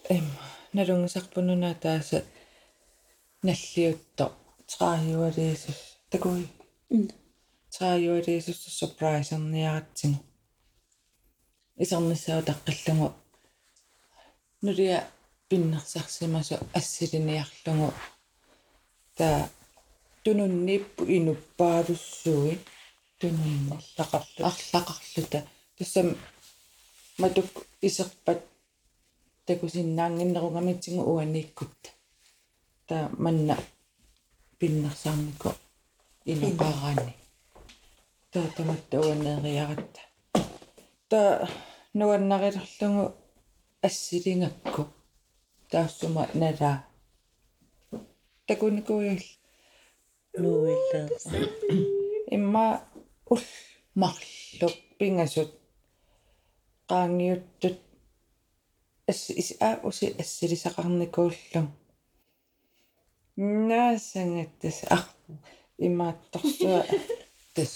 эм налунгисарпунуна тааса наллиутто трааюалиисус такуи трааюалиисус сюрпрайсерниаратсигу исарнissaу таққаллугу нулиа пиннерсарсимасу ассилиниарлугу таа тунунниппу инуппаалуссуи тунунни арлақарлу арлақарлута тассам матук исерпат такусиннаангиннеругамитсигу уанииккутта та манна пиннерсаарнику инеқарани та таматта уаннериаратта та нуаннарилерлугу ассилингакку. Таассума налаа такуникуйул Нуиллаа. имма ул марлуп пингасут qaangiuttut ас ис а уси ассилисақарникууллу наасангаттас ар имаатторсуа. Тас.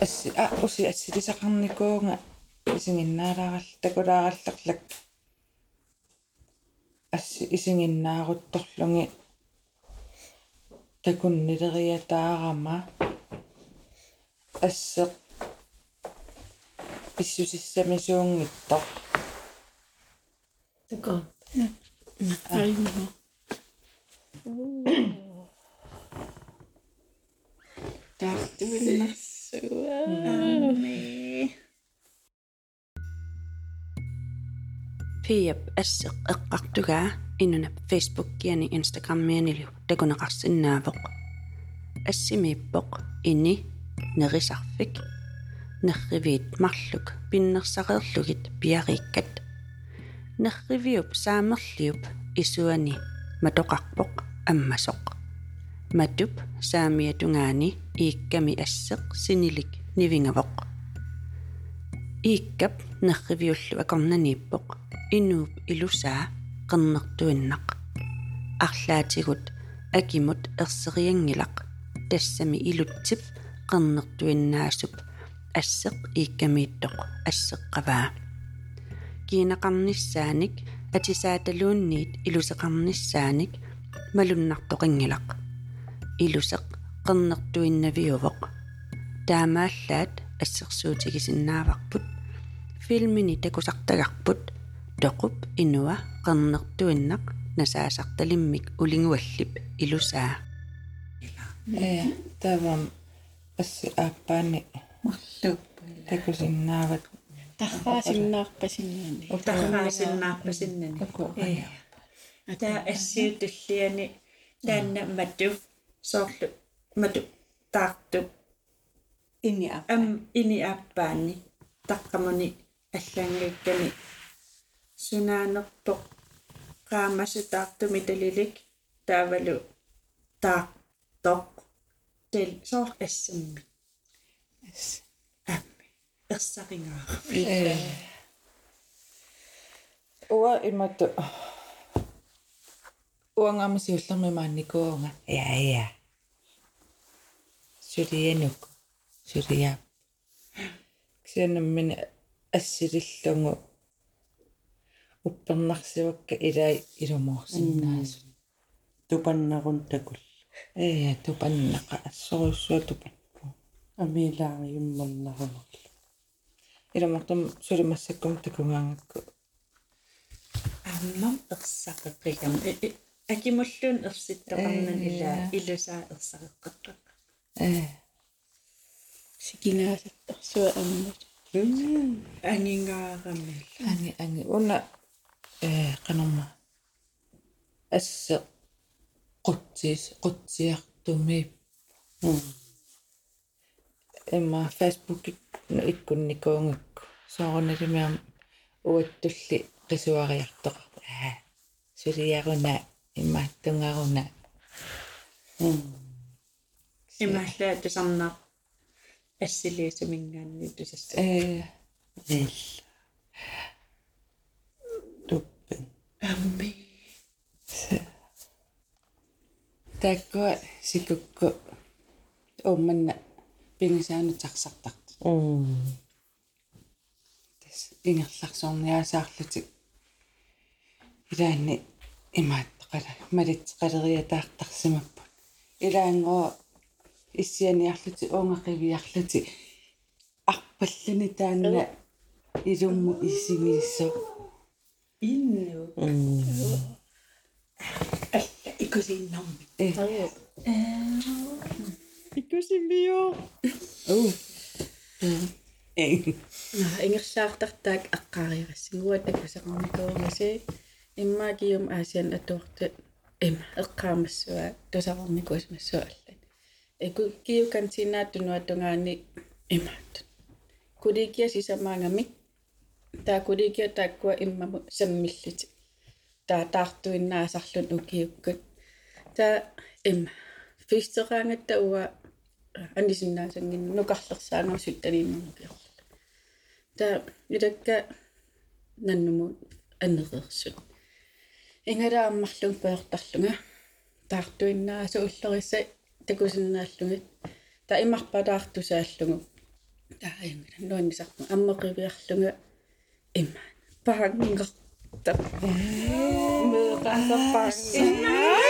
Ас а уси ассилисақарникуунга исигиннаалаарал такулаараллерлак асси исигиннаарутторлунги такуннилериатаарама ассеқ писсусиссамисуунгиттор Такой. Piap asseq eqqartugaa inunap Facebook-kiani Instagram-mianiliu takuneqarsinnaavoq assimiippoq ini nerisarfik nerriviit marluk pinnersaqerlugit piariikkat nerriviup saamerliup isuani matoqarpoq ammasoq matup saamiatungaani iikkami asseq sinilik nivingavoq. Iikkap nerriviullu akornaniippoq inuup ilusaa qernertuinnaq арлаатигут акимут ерсериангилақ тассами илутсип qernertuinnaasup ассеқ ииккамииттоқ ассеққаваа. Кинеқарниссааник атисааталуунниит илусеқарниссааник малуннартоқингилақ. Илусеқ qernertuinnavиувоқ таамааллаат ассерсуутигисиннааварпут филмини такусартагарпут. Тоқуп инуа qernertuinnaq насаасарталиммик улингуаллип илусаа. Э тавам асси ааппаани марлууппуила такусиннаават Тарфаасиннаарпасиннаани. утарраасиннаарпасиннани э таа ассиутуллиани таанна мату соорлу мату таарту Inni ap. ам ини аппаани таққамуни аллаангиккани сунааnerpoq qaamасутаартуми талилик таавалу таартоқ Тел соор ассамми амми ерсақингаа э уа имату уангамасиуллерми маанникуунга я я сулиянук сулия ксианаммини ассилиллугу уппернарсивакка илай илумоорсиннаасу Тупаннарун такул. Э тупаннаqa ассоруссуа тупаппу Амилаами юмманнарунерл. илумортум сулимассаккум такунгаангакку аммам ерсақеққигам акимуллуун ерситтоқарнан ила илусаа ерсақеққеққа э. Sikinaasattarsuа аммут. ангингаарами анги анги уна э канарма ассе qutsis qutsiartumi emma facebook no ikkunnikuungakku соорналимиам уаттулли qisuariartoq аа сулиаруна имааттунгаруна имааллаа тусарнаа ассилиусумингаанни тусасса э ил туппен амми такко сикукку умманна пингисаану тарсартарт м тас ингерларсорниасаарлутик илаанни имааттақала малит қалериатаартарсимаппут илаангоо иссианиарлути унгақивиарлути арпаллуни таанна. Илумму исимиссо инну м алла икусиннарми э икусимио уу э наа ингерлаартартаак аққаариарассигуа такусақарникуумаси иммаакиум аасиан атуарта има эққаамассуа тусақарникуас массуаллат эку киу кантинааттунуатунгаани имаат куликиа сисамаангамик таа куликиа тааккуа иммаму саммиллити таа таартуиннаасарлун укиуккут таа имма фистераангатта уа анисиннаасангин нукарлерсаангам суттанииннэрнукиорла таа илакка наннуму аннерерсут ингалааммарлун пеэртарлунга таартуиннаасу уллерисса такусиннааллугит таа имарпалаартусааллугу таа ингала нуаннисарпу аммеқивиарлунга имма паангерта меқасаппаанга айо се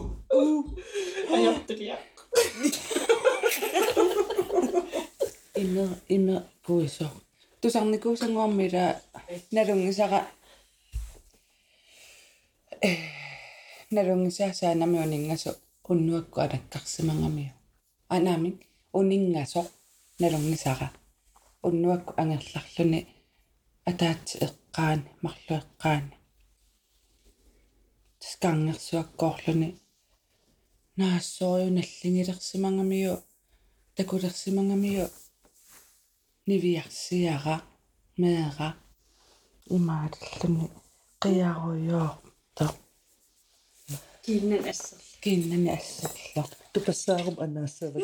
има қиарпалит қиарпалутсимат ассигинерпаас уа аёртулиа име име пуисо тусарникуусангуармила налунгисара э налунгисаасаанами унингасу уннуакку алаккарсимангамиу анаамик унингасо налунгисара уннуакку ангерларлуни. Атаатси эққаани марлу эққаани таскаангерсуаккоорлуни наассориу наллингилерсимангамиу такулерсимангамиу нивиарсиара меера имааллуни қиаруйоорто киннан ассер киннани ассерло тупассаарум анаассават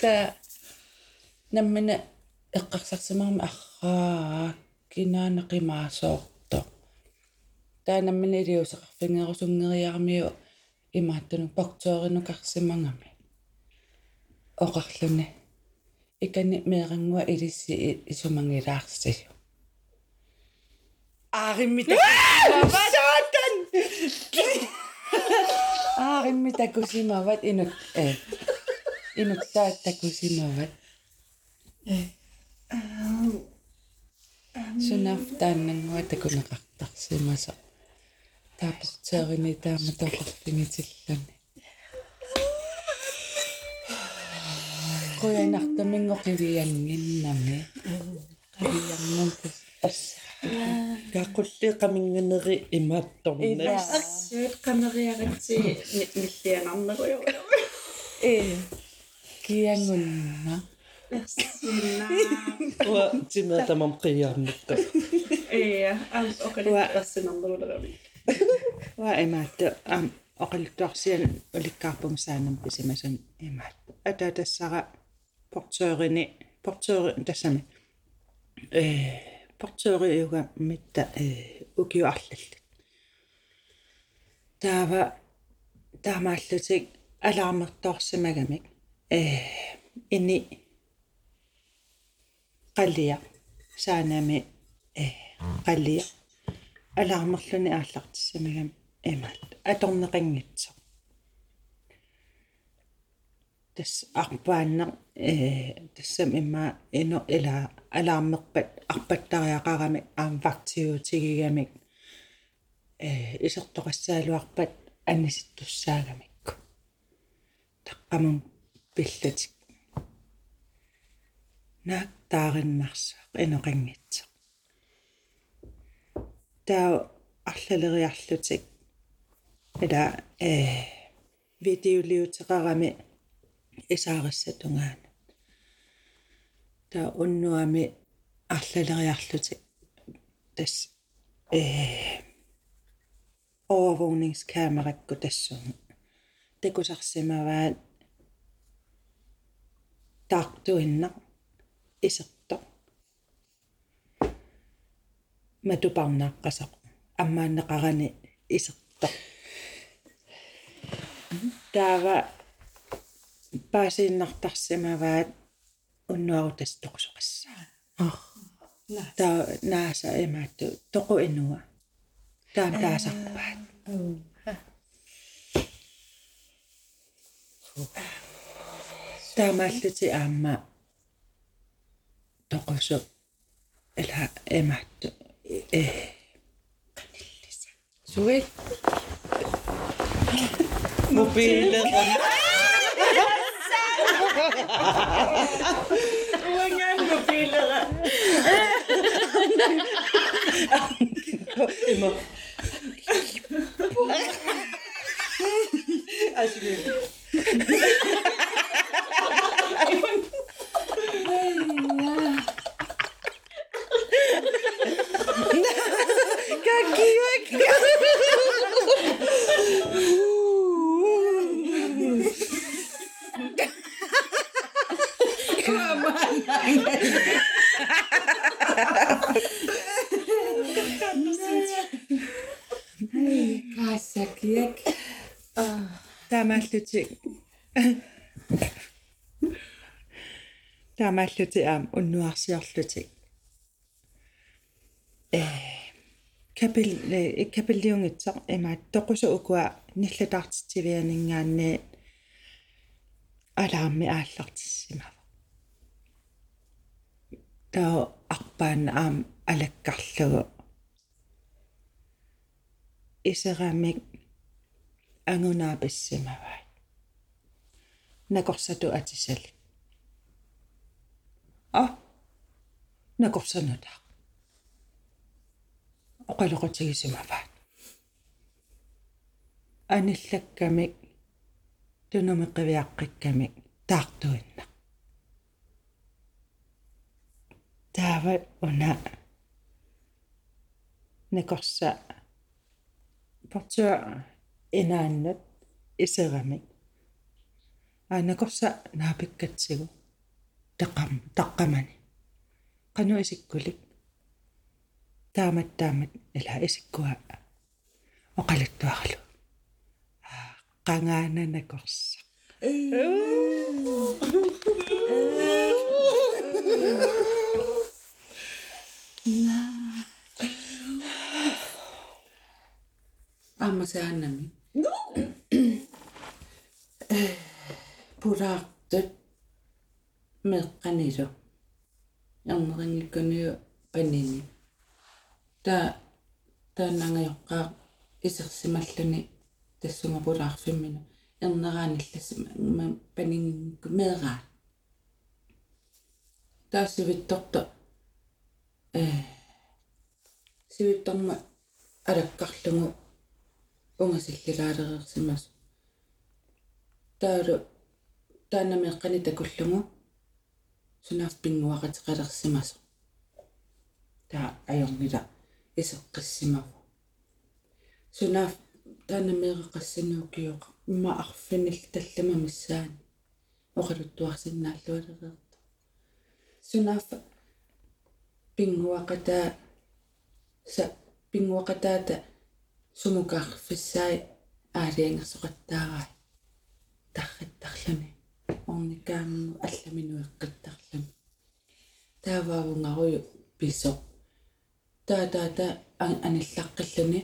та наммина эққарсарсимарми арраа кинаанеқимаасоорто таа наммина илиусеқарфингерусунгериармиу имааттуну покторинукарсимангами оқарлуни икани меэрингуа илисси исумангилаарсису аариммита саатан <laughs> аариммита кусимават инут э инут таат такусимават. Сунаф тааннангуа такунеқартарсимаса таапортерини таама тоқарфингитиллани куянартамингоқивиангиннами қивиангун асса каақулли қамингэнери имаатторна ассуут камериаратси ниллианарнеруйо э киангунна. Ассинаа уа тимаа тамам қиаарникка э ас окалит ассинарнерулерами ва имаатта ам оқалуттуарсиан уликкаарпум саанам писимасан имаат ата тассара портёрини портёри тассами э портёри юга митта э укиуарлаллут таава таамааллутик алаармертоорсимагамик э ини qallia saanami э qallia алаармерлүни ааллартиссамагам имаат аторнеқангитсо тас арпаанне э тассам имма ино ила алаармерпат арпаттариақарами аам вактиутигигамик э исертоқассаалуарпат анниситтуссаагамикку таққамун пиллатик. Наак таариннарсаақ инеқангитсеқ таа арлалериарлутик ила э видеолиутеқарами исаариссатунгаана таа уннуами арлалериарлутик тас э overvågningskamerakku тассугу такусарсимаваат таартуиннақ исерто матупарнааққасақ аммааннеқарани исерто таава паасииннартарсимаваат уннуарутас тоқусоқассаа таа нааса эмаатту тоқу инуа таам таасарпаат таамааллути аама тоқусу эла Zoek. Mobiele. Unge mobielere. Таамааллути таамааллути аам уннуарсиарлути э капил э капиллиунгитсақ имаат тоқусу укуа ниллатаартитсивианингаанни алаарми ааллартиссимава таа арпаан аам алаккарлугу исерамик ангунааписсимавай накорсату атисали а накорсанута оқалоқутигисимаваа аниллаккамик тунумеқивиаққиккамик таартуинна таава уна накорса портуа инааннат исерамик аанакорса наапиккатсигу тақам таққамани. Қану исиккулик. Таамат таамат ила исиккуа. Оқалуттуаралу қангаана накорса Аммасаанами. <coughs> Пураартут меққанилу. ярнерингиккуниу панини. та таанангайоққаа исерсималлуни тассунга пулаарфиммина ернераанилласма панингикку меераа таассивитторто э сивитторма алаккарлугу унгасиллилаалереерсимас таалу таанамеэккани такуллугу. Сунаaf пингуақатеқалерсимасо таа ajornila исеққиссимаву сунаaf таанамеэққассануукиоқа имма арфинил таллама миссаани. Оқалуттуарсиннааллуалереерта сунаaf пингуақатаа са пингуақатаата сумукаарфиссаи аалиангерсоқаттаараа тарриттарлуни орникаамму алламинуэққиттарлуни тааваагунгаруйу писо таа таа та аниллаққиллуни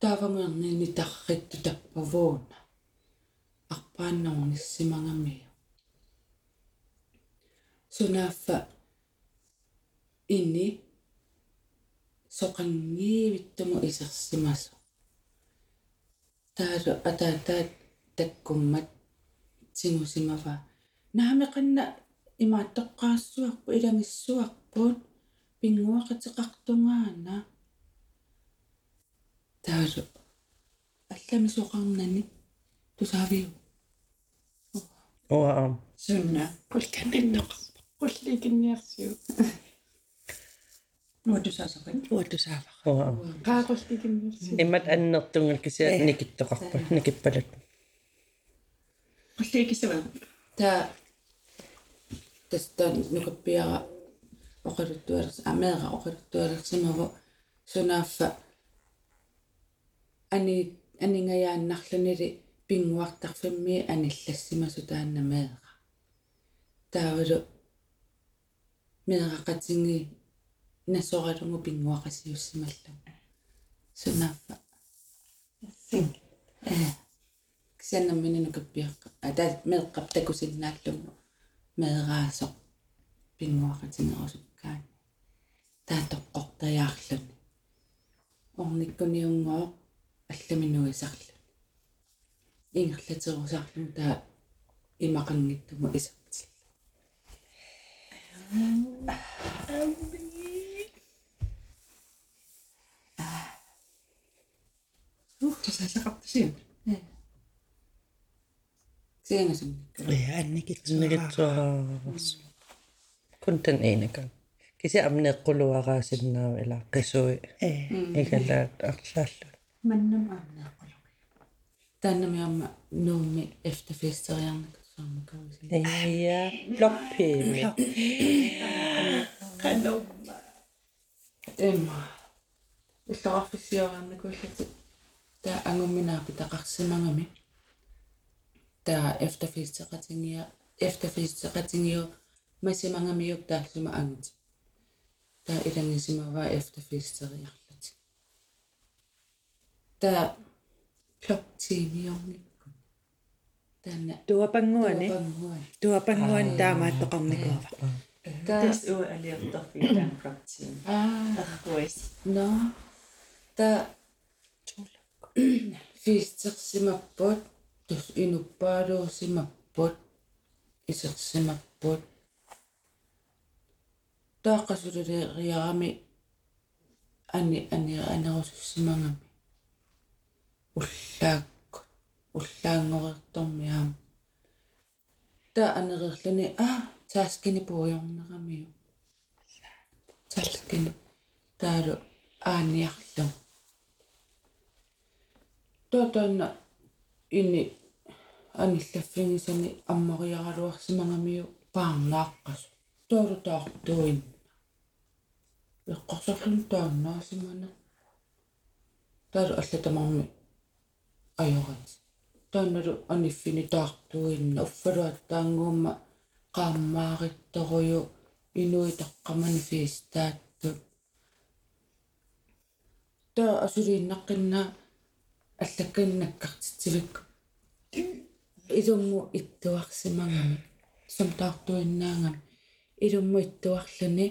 таавангуернини тарритту таппавууна арпааннерниссимангамиу сунаффа. Inni соқангиивиттуму исерсимасо таалу атаатаат таккуммат симусимава наамеқанна имааттоққаассуарпу иламиссуарпут пингуақатеқартунгаана таалу аллами соқарнани тусаавиу Оа. sunna pulkanninnoq qullikinniarsiu mutusasaqan уатусаафа Оа. qaaqullikinniarsiu Иммат аннертунгал кися никиттоқарпа никиппалат. Qullikisava та таста нукаппиара оқалуттуалерс амеера оқалуттуалерсимаву сунааффа ани анингаяаннарлунили пингуартарфимми аниллассимасу таанна меера таавалу меэрақатинги насоралугу пингуақасиуссималлу сунааффа sing э кисаннаммини нукаппиаққа ата меэққап такусиннааллугу меэраасо пингуақатингерусуккаани таатоққортаяарлуни орниккуниунгоо алламинуисарлу ингерлатерусарлу таа имақангиттуму исартилла Siemisen. Kyllä. ainakin. Ainakin tuossa. Kun tämän ene kanssa. Kisi amne kulua kaasinna ila kisui. Ikällä arsallu. Mennä amne kulua. Tänne me amme nuumi efter festarian. Ja, loppiimi. Kanumma. Emma. Illa raffisiorannikullati. Tää angumminaa pitaqarsimangami. Mm taa efterfiltreringia efterfiltreringia massimangamiyuk taassuma angit taa ilangisimavaa efterfiltreriarlat taa ploktiimiornikkun taanna tuapanguani tuapanguan taamaatteqarnikuava Das u aliartorfi tan ploktiin. Ah. Erquis. No. Ta. Tulak. Fiistersimapput. Тус инуппаалуусимаппут исерсимаппут таақасулериарами ани ани анерусуссимангами уллаакку уллаангорертормиаама та анерерлани а тааскини пуйорнерамиу тааскини таалу ааниарлу тотonna ини аниллаффигисани аммариаралуарсимангамиу паарнааққасу тоолу таартуин эққарсарлун тааннаасимана таалу аллатамарми ajorат таанналу аниффини таартуинна уффалуаттаангуумма qaammaaqittoruyu inuitaqqamani fiistaattut таа асулииннаққинна аллакканнаккартитсивик илумму иттуарсимангами самтаартуиннаангами илумму иттуарлуни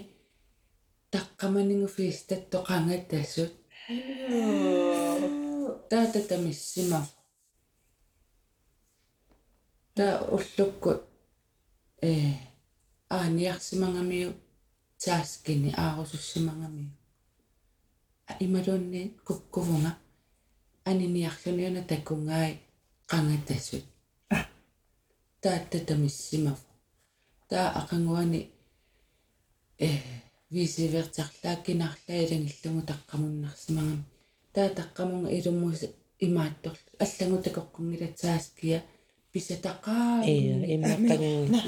таққаманингу фиистатто қангаттассут таата тамиссимав таа уллукку э ааниарсимангамиу тааскини аарусуссимангамиу ималуунни куккувунга аниниарлуниуна такунгаи qangattassut тааттатамиссимав таа ақангуани э висиверсарлааккинарлаа илангиллугу таққамуннарсимагам таа таққамунга илуммус имааттор аллагу такоққунгилатсааския писатақаа Ия иммаққан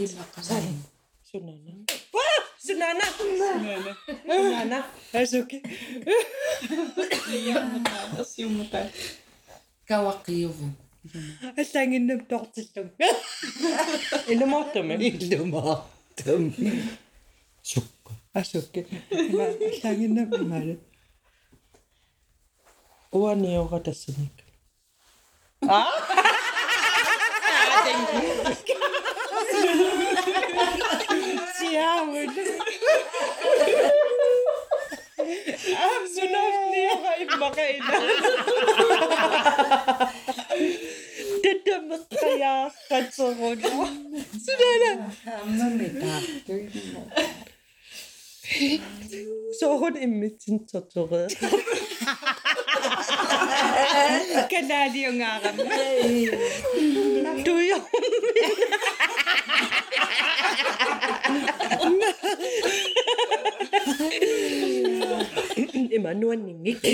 имаққасаа сунана. Sunana. Sunana. Asuki. asiumuta каваққиуву Аллангиннап тортиллун. Илумааттами. Илумаартам. Сукка. Ja, Absolut leere im Marina. Dette Maria Katzeron. Zu deiner. So, und im Mitten zur Tour. Kalali yung aram. Tuyo. Immer nur Nick.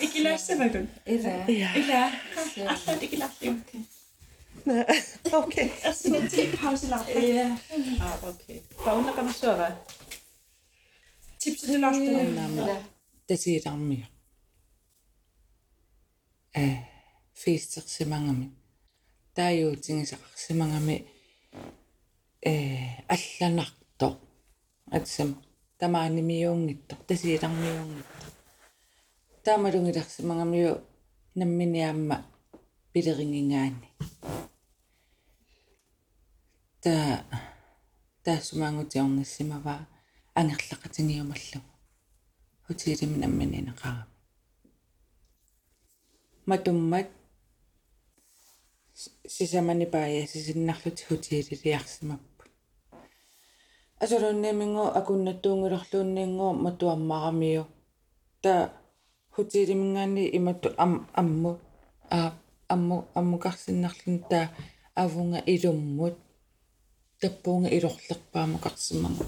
Ikke lade sig være godt. Ikke lade. Ikke lade. Alt ikke lade. Okay. Altså, det er pause lade. Ja. Okay. Bare undergang så, hvad? Annaama. Tasiilarmia. Э фиистерсимангами тааюутингисақарсимангами э алланарто атсам тамаанимиунгитто тасиилармиунгитто таамалунгиларсимангамиу намминиаама пилерингингаани та таасумаангутиорнассимава ангерлақатиниумаллугу хутиилими наммининеқарами матуммат сисамани паая сисиннарлути хутиилилиарсимаппут асолунниамингу акуннаттуунгилерлуунниингу матуаммарамиу та хутиилимингаани иматту ам амму а амму аммукарсиннарлун та авунга илуммут таппуунга илорлерпаамукарсимангу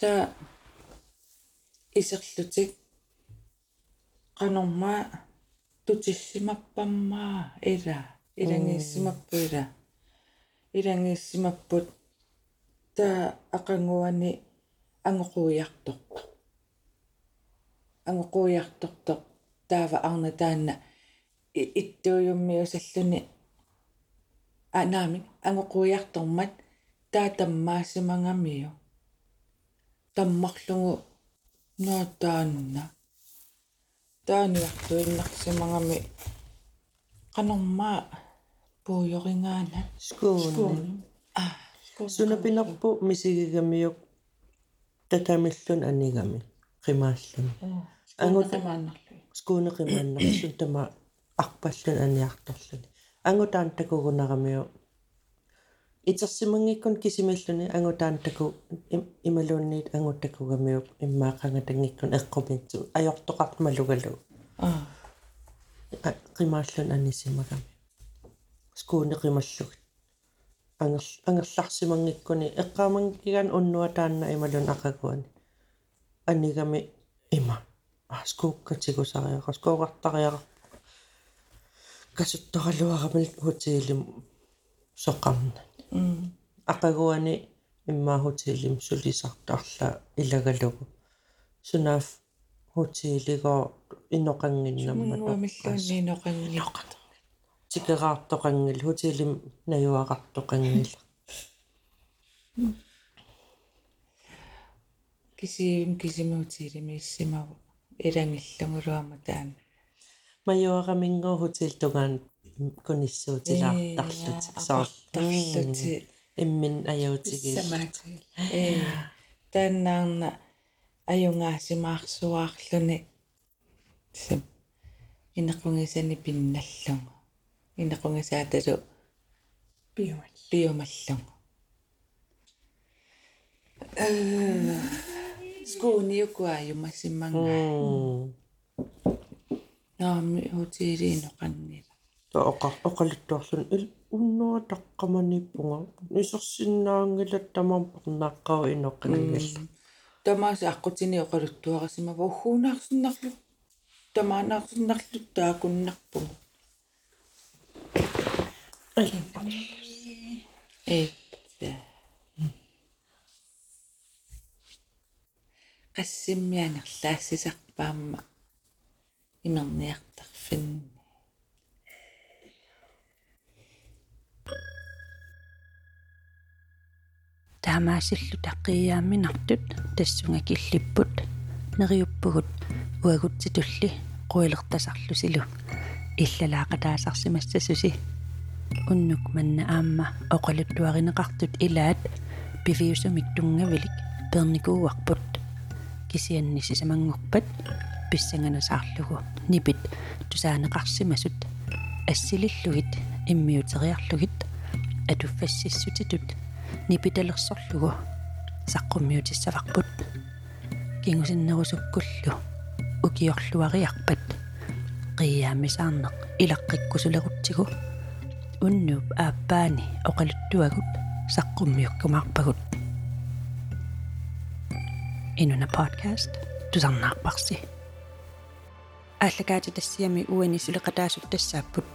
та исерлутик qanорма тутиссимаппаммаа ила илангиссимаппу ила илангиссимаппут та ақангуани ангоқуиарторто ангоқуиарторто таава арна таанна иттуйуммиусаллуни анаами ангоқуиартормат таатаммаассимангамиу таммарлугу наатаанна тааниартуиннарсимагами канормаа пуйорингаана Skuun. Sunapinarpu misigigamiuk tatamillun anigami qimaallun. Angut тамааннарлу skuuneqimaannarsun tama arpallun aniartorluni. Angutaan takugunaramiu itersimangikun kisimilluni angutaan taku imaluunniit angutakugamiuk immaaqangatangikkun eqqumintsu ajortoqartmalugalu аа qimaallun anisimagami. Skuuneqimallug ангер ангерларсимангиккуни эққаамангиган уннуа таанна ималун ақагуани анигами има аскууккатигусариақас коогартариақар касуттаралуарамил хотиилим соқарна ақагуани имма хотиилим сулисартаарла илагалугу. Сунаф хотиилигоо иноқангиннаммат миллуунни ноқангни тикераартоқангил хотиилим наюақартоқангил кисиим кисимуутиилими иссимаву илангиллунгулуама таана маюарамингоо хотиил тугаан куниссуутилаартарлут тарлути иммин аяутигил самаати э таннаарна аюнгаасимаарсуаарлуни сим инеқунгисани пинналлугу инеқунгисааталу Biomalt. биомаллугу э скууниукуаюмассимманга наами хотиилииноқаннила тоқа оқалиттуарлун ил уннуа таққаманиппунга нисерсиннаангилат тамарпарнааққау иноққангилла тамаас аққутини оқалуттуарасимава уггуунаарсиннарлу тамаанаарсиннарлу таакуннарпугу э qassimmианерлаассисарпаама имерниартарфинни таамаасиллу таққияамминартут тассунга киллиппут нериуппугут уагутситулли қуилертасарлусилу иллалаақатаасарсимассасуси. Unnuk manna aamma oqaluttuarineqartut ilaat piviusumik tungavilik pernikууarput kisiannisi samangorpat pissanganasаарлугу нипит тусаанеқарсимасут. Ассилиллугит иммиутериарлугит атуффассиссутитут нипиталерсорлугу саққуммиутиссаварпут кингусиннерусуккуллу укиорлуариарпат қиаамисаарнеқ илаққиккусулерутсигу уннууп ааппаани оқалуттуагут саққуммиуккумаарпагут инуна подкаст тусарнаарпарси ааллагаати тассиами уани сулеқатаасут тассааппут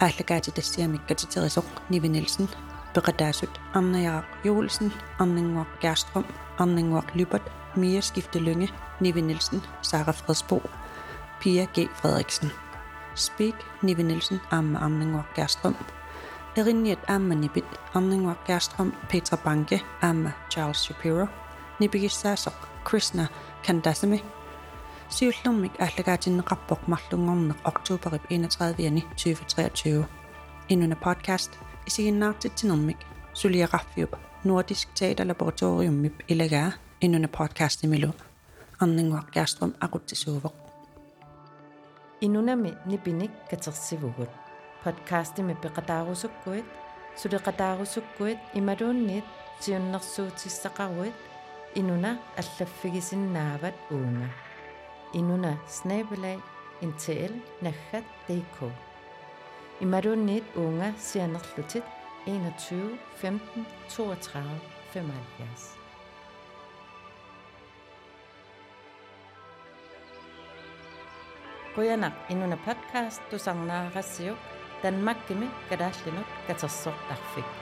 ааллагаати тассиамик катитерисоқ нивинилсен Beredassut, Annajar Jolsen, Anningvar Gerstrøm, Anningvar Lybert, Mia Skifte Lønge, Nive Nielsen, Sara Fredsbo, Pia G. Frederiksen. Speak, Nive Nielsen, Amme Anningvar Gerstrøm. Erinjet Amme Nibit, Anningvar Gerstrøm, Petra Banke, Amme Charles Shapiro. Nibige Sasok, Krishna Kandasamy. Sivllummik Ahlagajin Rappok Marlungorne, oktober 31. juni 2023. Endnu en podcast – isигиннаартитсинермик сулиақарфиуп Nordisk Teaterlaboratoriummip ilagaa инуна подкаст имилу арнингуақ кааструм aqutsisuuvoq инунами нипиник катерсивугут подкастими пеқатаарусуккуит сулеқатаарусуккуит ималуунниит сиуннэрсуутиссақаруит инуна аллаффигисиннаават уунга инуна снабелай интл наггат dk i Imadunit Unga Sianerlutit 21 15 32 75. Kuyanak inuna podcast du sangna rasio dan makimi kadaslinut katasok darfik.